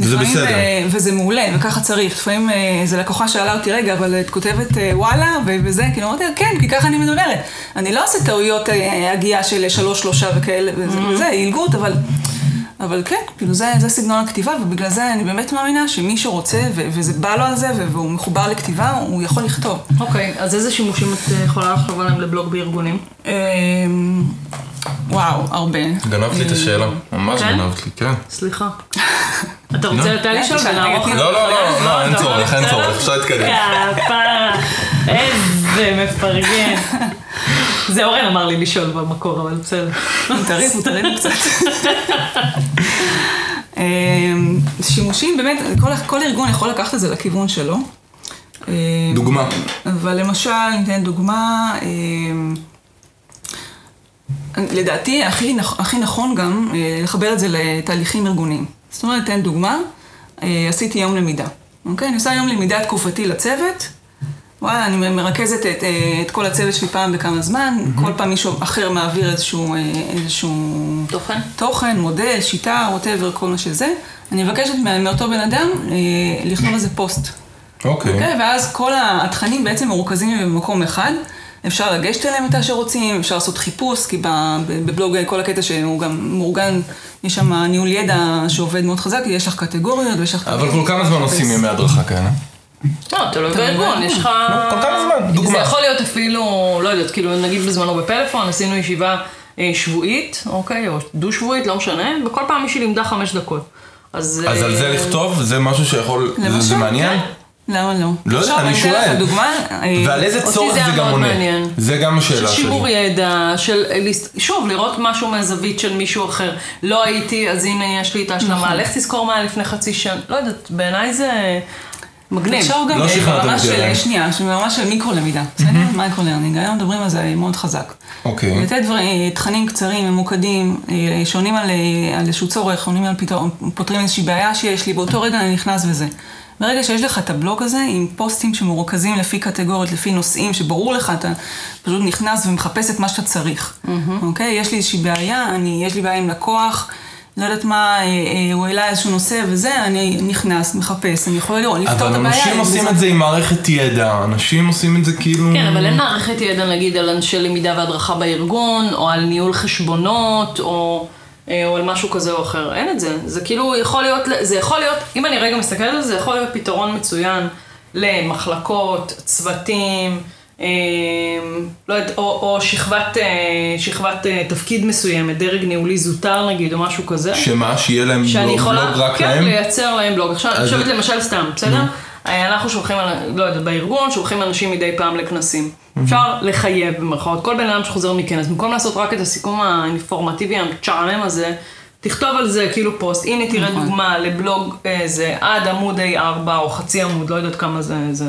וזה בסדר. אה, וזה מעולה, וככה צריך. לפעמים אה, איזה לקוחה שאלה אותי, רגע, אבל את כותבת אה, וואלה, וזה, כאילו, אמרתי כן, כי ככה אני מדברת. אני לא עושה טעויות אה, הגייה של שלוש, שלושה וכאלה, וזה, עילגות, אבל... אבל כן, כאילו זה, זה סגנון הכתיבה, ובגלל זה אני באמת מאמינה שמי שרוצה, ו- וזה בא לו על זה, והוא מחובר לכתיבה, הוא יכול לכתוב. אוקיי, אז איזה שימושים את אה, יכולה לחשוב עליהם לבלוג בארגונים? אמ, וואו, הרבה. גנבת לי את השאלה, ממש כן? גנבת לי, כן. סליחה. *laughs* אתה רוצה לא. לי לשאול ונערוך? רגע, לא, לא, לא, לא, אין אתה צורך, אין צורך? אפשר להתקדם. *laughs* איזה מפרגן. זה אורן אמר לי לשאול במקור, אבל בסדר. תריבו, תריבו קצת. אמ, שימושים, באמת, כל, כל ארגון יכול לקחת את זה לכיוון שלו. אמ, דוגמה. אבל למשל, ניתן דוגמה, אמ, לדעתי הכי, נכ- הכי נכון גם אה, לחבר את זה לתהליכים ארגוניים. זאת אומרת, ניתן דוגמה, אה, עשיתי יום למידה. אוקיי? אני עושה יום למידה תקופתי לצוות. וואלה, אני מרכזת את, אה, את כל הצוות שלי פעם בכמה זמן, כל פעם מישהו אחר מעביר איזשהו, איזשהו תוכן? תוכן, מודל, שיטה, ווטאבר, כל מה שזה. אני מבקשת מה- מאותו בן אדם אה, לכתוב על זה פוסט. אוקיי. אוקיי? ואז כל התכנים בעצם מרוכזים במקום אחד. אפשר לגשת אליהם מתי שרוצים, אפשר לעשות חיפוש, כי ב- בבלוג כל הקטע שהוא גם מאורגן, יש שם ניהול ידע שעובד מאוד חזק, יש לך קטגוריות ויש לך... אבל כל כמה זמן עושים ימי הדרכה כאלה? לא, תלוי בארגון, יש לך... כל כמה זמן, דוגמה. זה יכול להיות אפילו, לא יודעת, כאילו נגיד בזמנו בפלאפון, עשינו ישיבה אה, שבועית, אוקיי, או דו-שבועית, לא משנה, וכל פעם מישהי לימדה חמש דקות. אז... אז על זה אה, לכתוב, זה משהו שיכול, זה- זה מעניין? למה לא? לא יודע, עכשיו, אני אתן שואל. לך דוגמה. אה, ועל איזה צורך זה גם עונה? מעניין. זה גם של השאלה שלי. שימור ידע, של לס- שוב, לראות משהו מהזווית של מישהו אחר. לא הייתי, אז הנה יש לי את ההשלמה. נכון. לך תזכור מה לפני חצי שנה. לא יודעת, בעיניי זה מגניב. תחשוב גם לא אה, ברמה של. שנייה, ברמה של מיקרו-למידה, בסדר? micro-learning, היום מדברים על זה מאוד חזק. אוקיי. לתת דברים, תכנים קצרים, ממוקדים, אה, שעונים על, אה, על איזשהו צורך, עונים על פתרון, פותרים איזושהי בעיה שיש לי, באותו רגע אני נכנס וזה. ברגע שיש לך את הבלוג הזה עם פוסטים שמרוכזים לפי קטגוריות, לפי נושאים, שברור לך, אתה פשוט נכנס ומחפש את מה שאתה צריך. אוקיי? יש לי איזושהי בעיה, אני, יש לי בעיה עם לקוח. לא יודעת מה, אה, אה, הוא העלה איזשהו נושא וזה, אני נכנס, מחפש, אני יכולה לראות, לפתור את אבל הבעיה. אנשים עם עושים זה. את זה עם מערכת ידע, אנשים עושים את זה כאילו... כן, אבל אין מערכת ידע נגיד על אנשי למידה והדרכה בארגון, או על ניהול חשבונות, או, או על משהו כזה או אחר. אין את זה. זה כאילו יכול להיות, זה יכול להיות, אם אני רגע מסתכלת על זה, זה יכול להיות פתרון מצוין למחלקות, צוותים, אה, לא יודעת, או, או שכבת, אה, שכבת אה, תפקיד מסוימת, דרג ניהולי זוטר נגיד, או משהו כזה. שמה? שיהיה להם שאני בלוג יכולה, בלוג רק כן, להם? לייצר להם בלוג. עכשיו, אני חושבת למשל סתם, בסדר? אה, אנחנו שולחים, לא יודעת, בארגון שולחים אנשים מדי פעם לכנסים. אפשר לחייב במרכאות, כל בן אדם שחוזר מכנס, במקום לעשות רק את הסיכום האינפורמטיבי המצ'עמם הזה, תכתוב על זה כאילו פוסט, הנה תראה נכון. דוגמה לבלוג איזה, עד עמוד A4 או חצי עמוד, לא יודעת כמה זה, זה.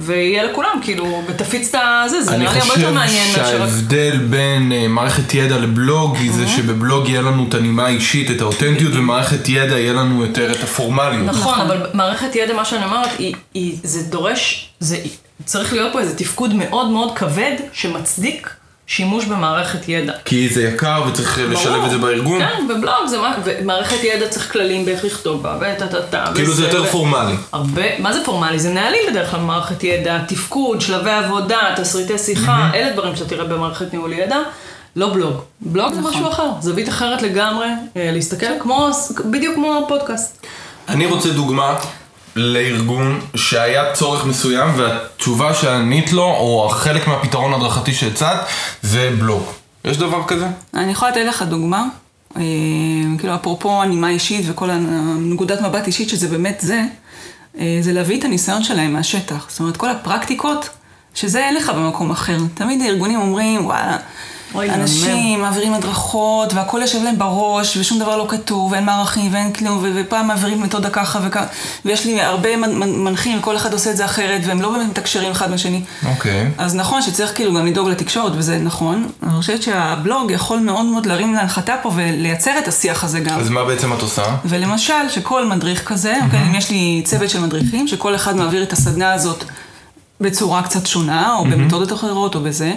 ויהיה לכולם, כאילו, ותפיץ את הזה, זה אני נראה לי הרבה יותר חושב מעניין מאשר... רק- שההבדל בין אה, מערכת ידע לבלוג היא זה שבבלוג יהיה לנו את הנימה האישית, את האותנטיות, ומערכת ידע יהיה לנו יותר את הפורמליות. נכון, אבל מערכת ידע, מה שאני אומרת, היא, היא, זה דורש, זה, צריך להיות פה איזה תפקוד מאוד מאוד כבד שמצדיק שימוש במערכת ידע. כי זה יקר וצריך לשלב ברור. את זה בארגון. כן, בבלוג זה מה, ומערכת ידע צריך כללים באיך לכתוב בה, וטה טה טה. כאילו זה יותר ו- פורמלי. הרבה, מה זה פורמלי? זה נהלים בדרך כלל במערכת ידע, תפקוד, שלבי עבודה, תסריטי שיחה, אלה דברים שאתה תראה במערכת ניהול ידע. לא בלוג. בלוג זה משהו אחר, זווית אחרת לגמרי, אה, להסתכל כמו, בדיוק כמו פודקאסט. אני רוצה דוגמה לארגון שהיה צורך מסוים והתשובה שענית לו, או חלק מהפתרון ההדרכתי שהצעת, זה בלוג. יש דבר כזה? אני יכולה לתת לך דוגמה, אה, כאילו אפרופו הנימה אישית וכל הנקודת מבט אישית שזה באמת זה, אה, זה להביא את הניסיון שלהם מהשטח. זאת אומרת, כל הפרקטיקות, שזה אין לך במקום אחר. תמיד הארגונים אומרים, וואלה, אנשים מעבירים הדרכות והכל יושב להם בראש ושום דבר לא כתוב ואין מערכים ואין כלום ופעם מעבירים מתודה ככה וככה ויש לי הרבה מנ- מנ- מנחים וכל אחד עושה את זה אחרת והם לא באמת מתקשרים אחד בשני. אוקיי. אז נכון שצריך כאילו גם לדאוג לתקשורת, וזה נכון. אני חושבת שהבלוג יכול מאוד מאוד להרים להנחתה פה ולייצר את השיח הזה גם. אז מה בעצם את עושה? ולמשל, שכל מדריך כזה, אוקיי, אם יש לי צוות של מדריכים, שכל אחד מעביר את הסדנה הזאת בצורה קצת שונה, או במתודות אחרות, או בזה,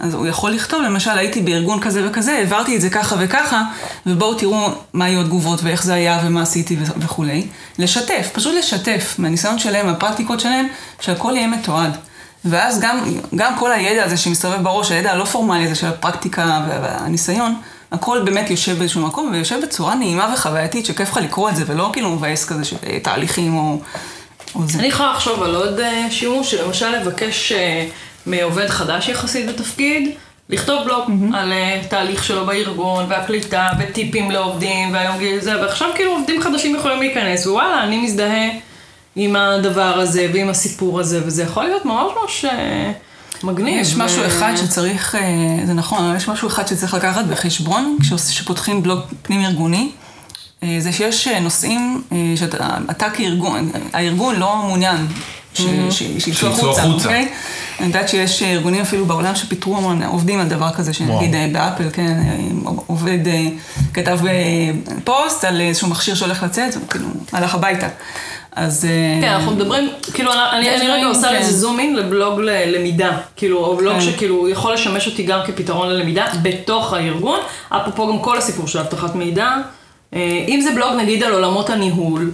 אז הוא יכול לכתוב, למשל, הייתי בארגון כזה וכזה, העברתי את זה ככה וככה, ובואו תראו מה היו התגובות ואיך זה היה ומה עשיתי וכולי. לשתף, פשוט לשתף מהניסיון שלהם, מהפרקטיקות שלהם, שהכל יהיה מתועד. ואז גם, גם כל הידע הזה שמסתובב בראש, הידע הלא פורמלי הזה של הפרקטיקה וה- והניסיון, הכל באמת יושב באיזשהו מקום, ויושב בצורה נעימה וחווייתית, שכיף לך לקרוא את זה, ולא כאילו מבאס כזה של אה, תהליכים או, או זה. אני יכולה לחשוב על עוד אה, שימוש, שלמשל לבקש אה, מעובד חדש יחסית בתפקיד, לכתוב בלוג על אה, תהליך שלו בארגון, והקליטה, וטיפים לעובדים, והיום גיל זה, ועכשיו כאילו עובדים חדשים יכולים להיכנס, ווואלה, אני מזדהה עם הדבר הזה ועם הסיפור הזה, וזה יכול להיות ממש ממש אה, מגניב. יש משהו אחד שצריך, אה, זה נכון, אבל יש משהו אחד שצריך לקחת בחשבון כש- כשפותחים בלוג פנים ארגוני, זה שיש נושאים שאתה אתה כארגון, הארגון לא מעוניין שיצאו החוצה. אוקיי? אני יודעת שיש ארגונים אפילו בעולם שפיטרו המון עובדים על דבר כזה, שנגיד אה, באפל, כן, אה, עובד אה, כתב פוסט על איזשהו מכשיר שהולך לצאת, וכאילו הלך הביתה. אז... כן, אנחנו מדברים, כאילו, אני, אני רגע דברים, עושה. לזה זום אין לבלוג ללמידה. כאילו, או בלוג כן. שכאילו יכול לשמש אותי גם כפתרון ללמידה בתוך הארגון. אפרופו גם כל הסיפור של אבטחת מידע. אם זה בלוג נגיד על עולמות הניהול,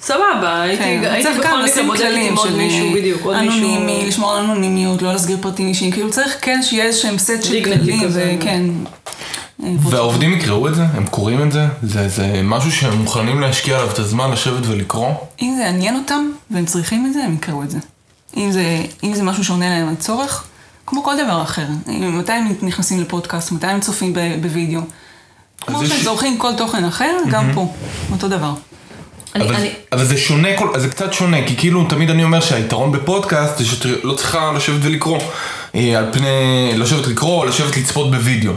סבבה, הייתי, כן, בכל מקרה בודקת עם עוד של מישהו, בדיוק, עוד מישהו. אנונימי, לשמור על אנונימיות, לא להסגיר פרטים אישיים, כאילו צריך כן שיהיה איזשהם סט של כללים. וכן. אה, והעובדים יקראו את זה? הם קוראים את זה? זה, זה משהו שהם מוכנים להשקיע עליו את הזמן לשבת ולקרוא? אם זה יעניין אותם, והם צריכים את זה, הם יקראו את זה. אם זה, אם זה משהו שעונה להם על צורך, כמו כל דבר אחר. מתי הם נכנסים לפודקאסט, מתי הם צופים בווידאו. כמו שהם צורכים כל תוכן אחר, גם פה, אותו דבר. אבל, אני- אבל זה שונה, כל, זה קצת שונה, כי כאילו תמיד אני אומר שהיתרון בפודקאסט זה שאת לא צריכה לשבת ולקרוא. אה, על פני, לשבת לקרוא, או לשבת לצפות בווידאו.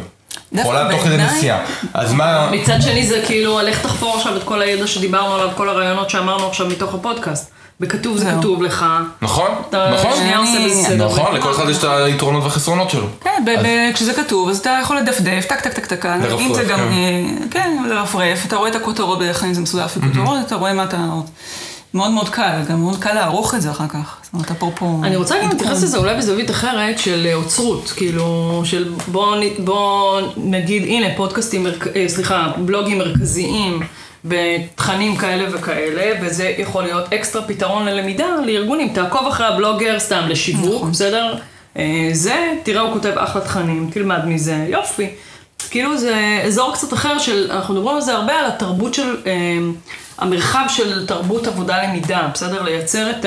יכולה תוך כדי נסיעה. אז מה... מצד שני זה כאילו, לך תחפור עכשיו את כל הידע שדיברנו עליו, כל הרעיונות שאמרנו עכשיו מתוך הפודקאסט. בכתוב זה. כתוב לך. נכון, אתה נכון. נכון, לכל אחד יש את היתרונות והחסרונות שלו. כן, כשזה כתוב, אז אתה יכול לדפדף, טק טק טק טק, אם זה גם, כן. אה, כן, לרפרף, אתה רואה את הכותרות בדרך כלל אם זה מסודר לפי כותרות, אתה רואה מה אתה... מאוד מאוד קל, גם מאוד קל לערוך את זה אחר כך. זאת אומרת, אפרופו... אני רוצה גם. להתייחס לזה אולי בזווית אחרת של אה, אוצרות, כאילו, של בוא, נ- בוא נגיד, הנה, פודקאסטים. אה, סליחה, בלוגים מרכזיים בתכנים כאלה וכאלה, וזה יכול להיות אקסטרה פתרון ללמידה לארגונים. תעקוב אחרי הבלוגר סתם לשיווק, נכון. בסדר? אה, זה, תראה, הוא כותב אחלה תכנים, תלמד מזה, יופי. כאילו זה אזור קצת אחר של, אנחנו מדברים על זה הרבה, על התרבות של, אה, המרחב של תרבות עבודה למידה, בסדר? לייצר את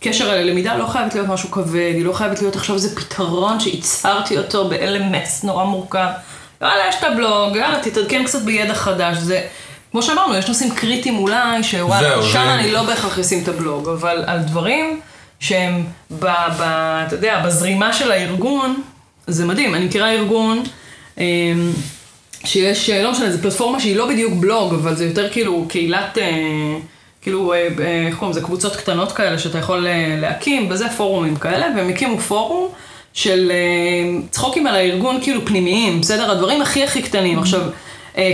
הקשר על הלמידה לא חייבת להיות משהו כבד, היא לא חייבת להיות עכשיו איזה פתרון שייצרתי אותו ב-LMS נורא מורכב. יאללה, יש את הבלוג, יאללה, תתעדכן קצת בידע חדש. זה, כמו שאמרנו, יש נושאים קריטיים אולי, שוואלה, שם זה- אני לא בהכרח אשים את הבלוג, אבל על דברים שהם, ב, ב, אתה יודע, בזרימה של הארגון, זה מדהים. אני מכירה ארגון, אמ, שיש, אה, לא משנה, זו פלטפורמה שהיא לא בדיוק בלוג, אבל זה יותר כאילו קהילת, אה, כאילו, אה, איך קוראים לזה, קבוצות קטנות כאלה שאתה יכול להקים, וזה פורומים כאלה, והם הקימו פורום של צחוקים על הארגון כאילו פנימיים, בסדר? הדברים הכי הכי קטנים. עכשיו, אה,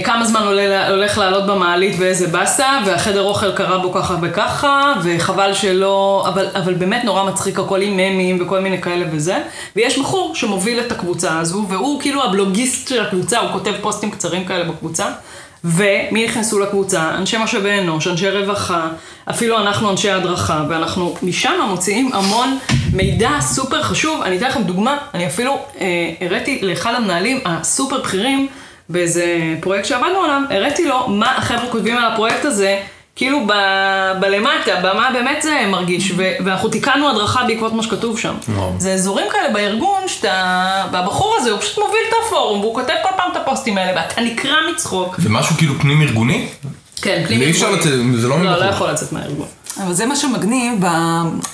כמה זמן עולה, הולך לעלות במעלית ואיזה באסה, והחדר אוכל קרה בו ככה וככה, וחבל שלא, אבל, אבל באמת נורא מצחיק הכל עם ממים וכל מיני כאלה וזה. ויש בחור שמוביל את הקבוצה הזו, והוא כאילו הבלוגיסט של הקבוצה, הוא כותב פוסטים קצרים כאלה בקבוצה. ומי נכנסו לקבוצה? אנשי משאבי אנוש, אנשי רווחה, אפילו אנחנו אנשי הדרכה, ואנחנו משם מוציאים המון מידע סופר חשוב. אני אתן לכם דוגמה, אני אפילו אה, הראיתי לאחד המנהלים הסופר בכירים באיזה פרויקט שעבדנו עליו, הראיתי לו מה החבר'ה כותבים על הפרויקט הזה, כאילו ב, בלמטה, במה באמת זה מרגיש, ו, ואנחנו תיקנו הדרכה בעקבות מה שכתוב שם. וואו. זה אזורים כאלה בארגון, שאתה, והבחור הזה הוא פשוט מוביל את הפורום, והוא כותב כל פעם את הפוסטים האלה, ואתה נקרע מצחוק. זה משהו כאילו פנים ארגוני? כן, פנים ארגוני. זה לא לא. לא יכול לצאת מהארגון. אבל זה מה שמגניב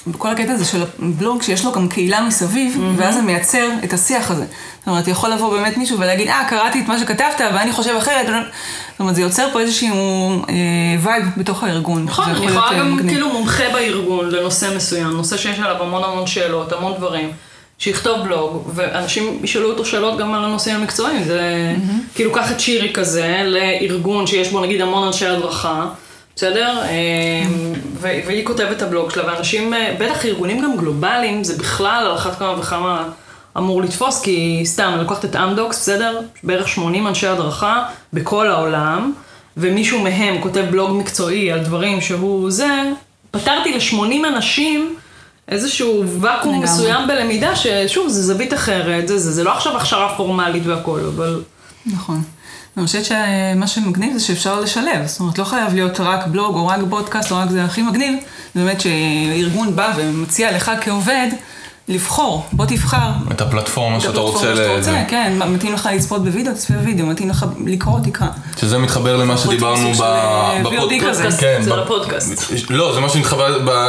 בכל הקטע הזה של הבלוג, שיש לו גם קהילה מסביב, ואז זה מייצר את השיח הזה. זאת אומרת, יכול לבוא באמת מישהו ולהגיד, אה, קראתי את מה שכתבת, ואני חושב אחרת. זאת אומרת, זה יוצר פה איזשהו אה, וייב בתוך הארגון. נכון, אני יכול יכולה אה, גם מגניב. כאילו מומחה בארגון לנושא מסוים, נושא שיש עליו המון המון שאלות, המון דברים, שיכתוב בלוג, ואנשים ישאלו אותו שאלות גם על הנושאים המקצועיים, זה כאילו קח את שירי כזה לארגון שיש בו נגיד המון אנשי הדרכה, בסדר? ו- והיא כותבת את הבלוג שלה, ואנשים, אה, בטח ארגונים גם גלובליים, זה בכלל על אחת כמה וכמה אמור לתפוס, כי סתם, אני לוקחת את אמדוקס, בסדר? בערך 80 אנשי הדרכה בכל העולם. ומישהו מהם כותב בלוג מקצועי על דברים שהוא זה, פתרתי ל-80 אנשים איזשהו ואקום לגמרי. מסוים בלמידה, ששוב, זה זווית אחרת, זה, זה, זה לא עכשיו הכשרה פורמלית והכל, אבל... נכון. אני חושבת שמה שמגניב זה שאפשר לשלב, זאת אומרת, לא חייב להיות רק בלוג או רק בודקאסט או רק זה הכי מגניב, זה באמת שארגון בא ומציע לך כעובד לבחור, בוא תבחר. את הפלטפורמה את שאתה הפלטפורמה רוצה שאתה ל... רוצה, כן, מתאים לך לצפות בווידאו, תצפה בווידאו, מתאים לך לקרוא, תקרא. שזה מתחבר למה שדיברנו אה, בפוד- VOD כזה. כן, זה לפודקאסט. לא, זה מה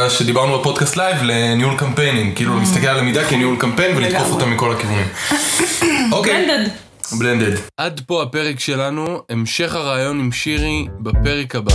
שדיברנו בפודקאסט לייב, לניהול קמפיינים. כאילו, להסתכל על למידה כניהול קמפיין ולתקוף. אותה מכל הכיוונים. *coughs* אוקיי. blended. עד פה הפרק שלנו, המשך הרעיון עם שירי בפרק הבא.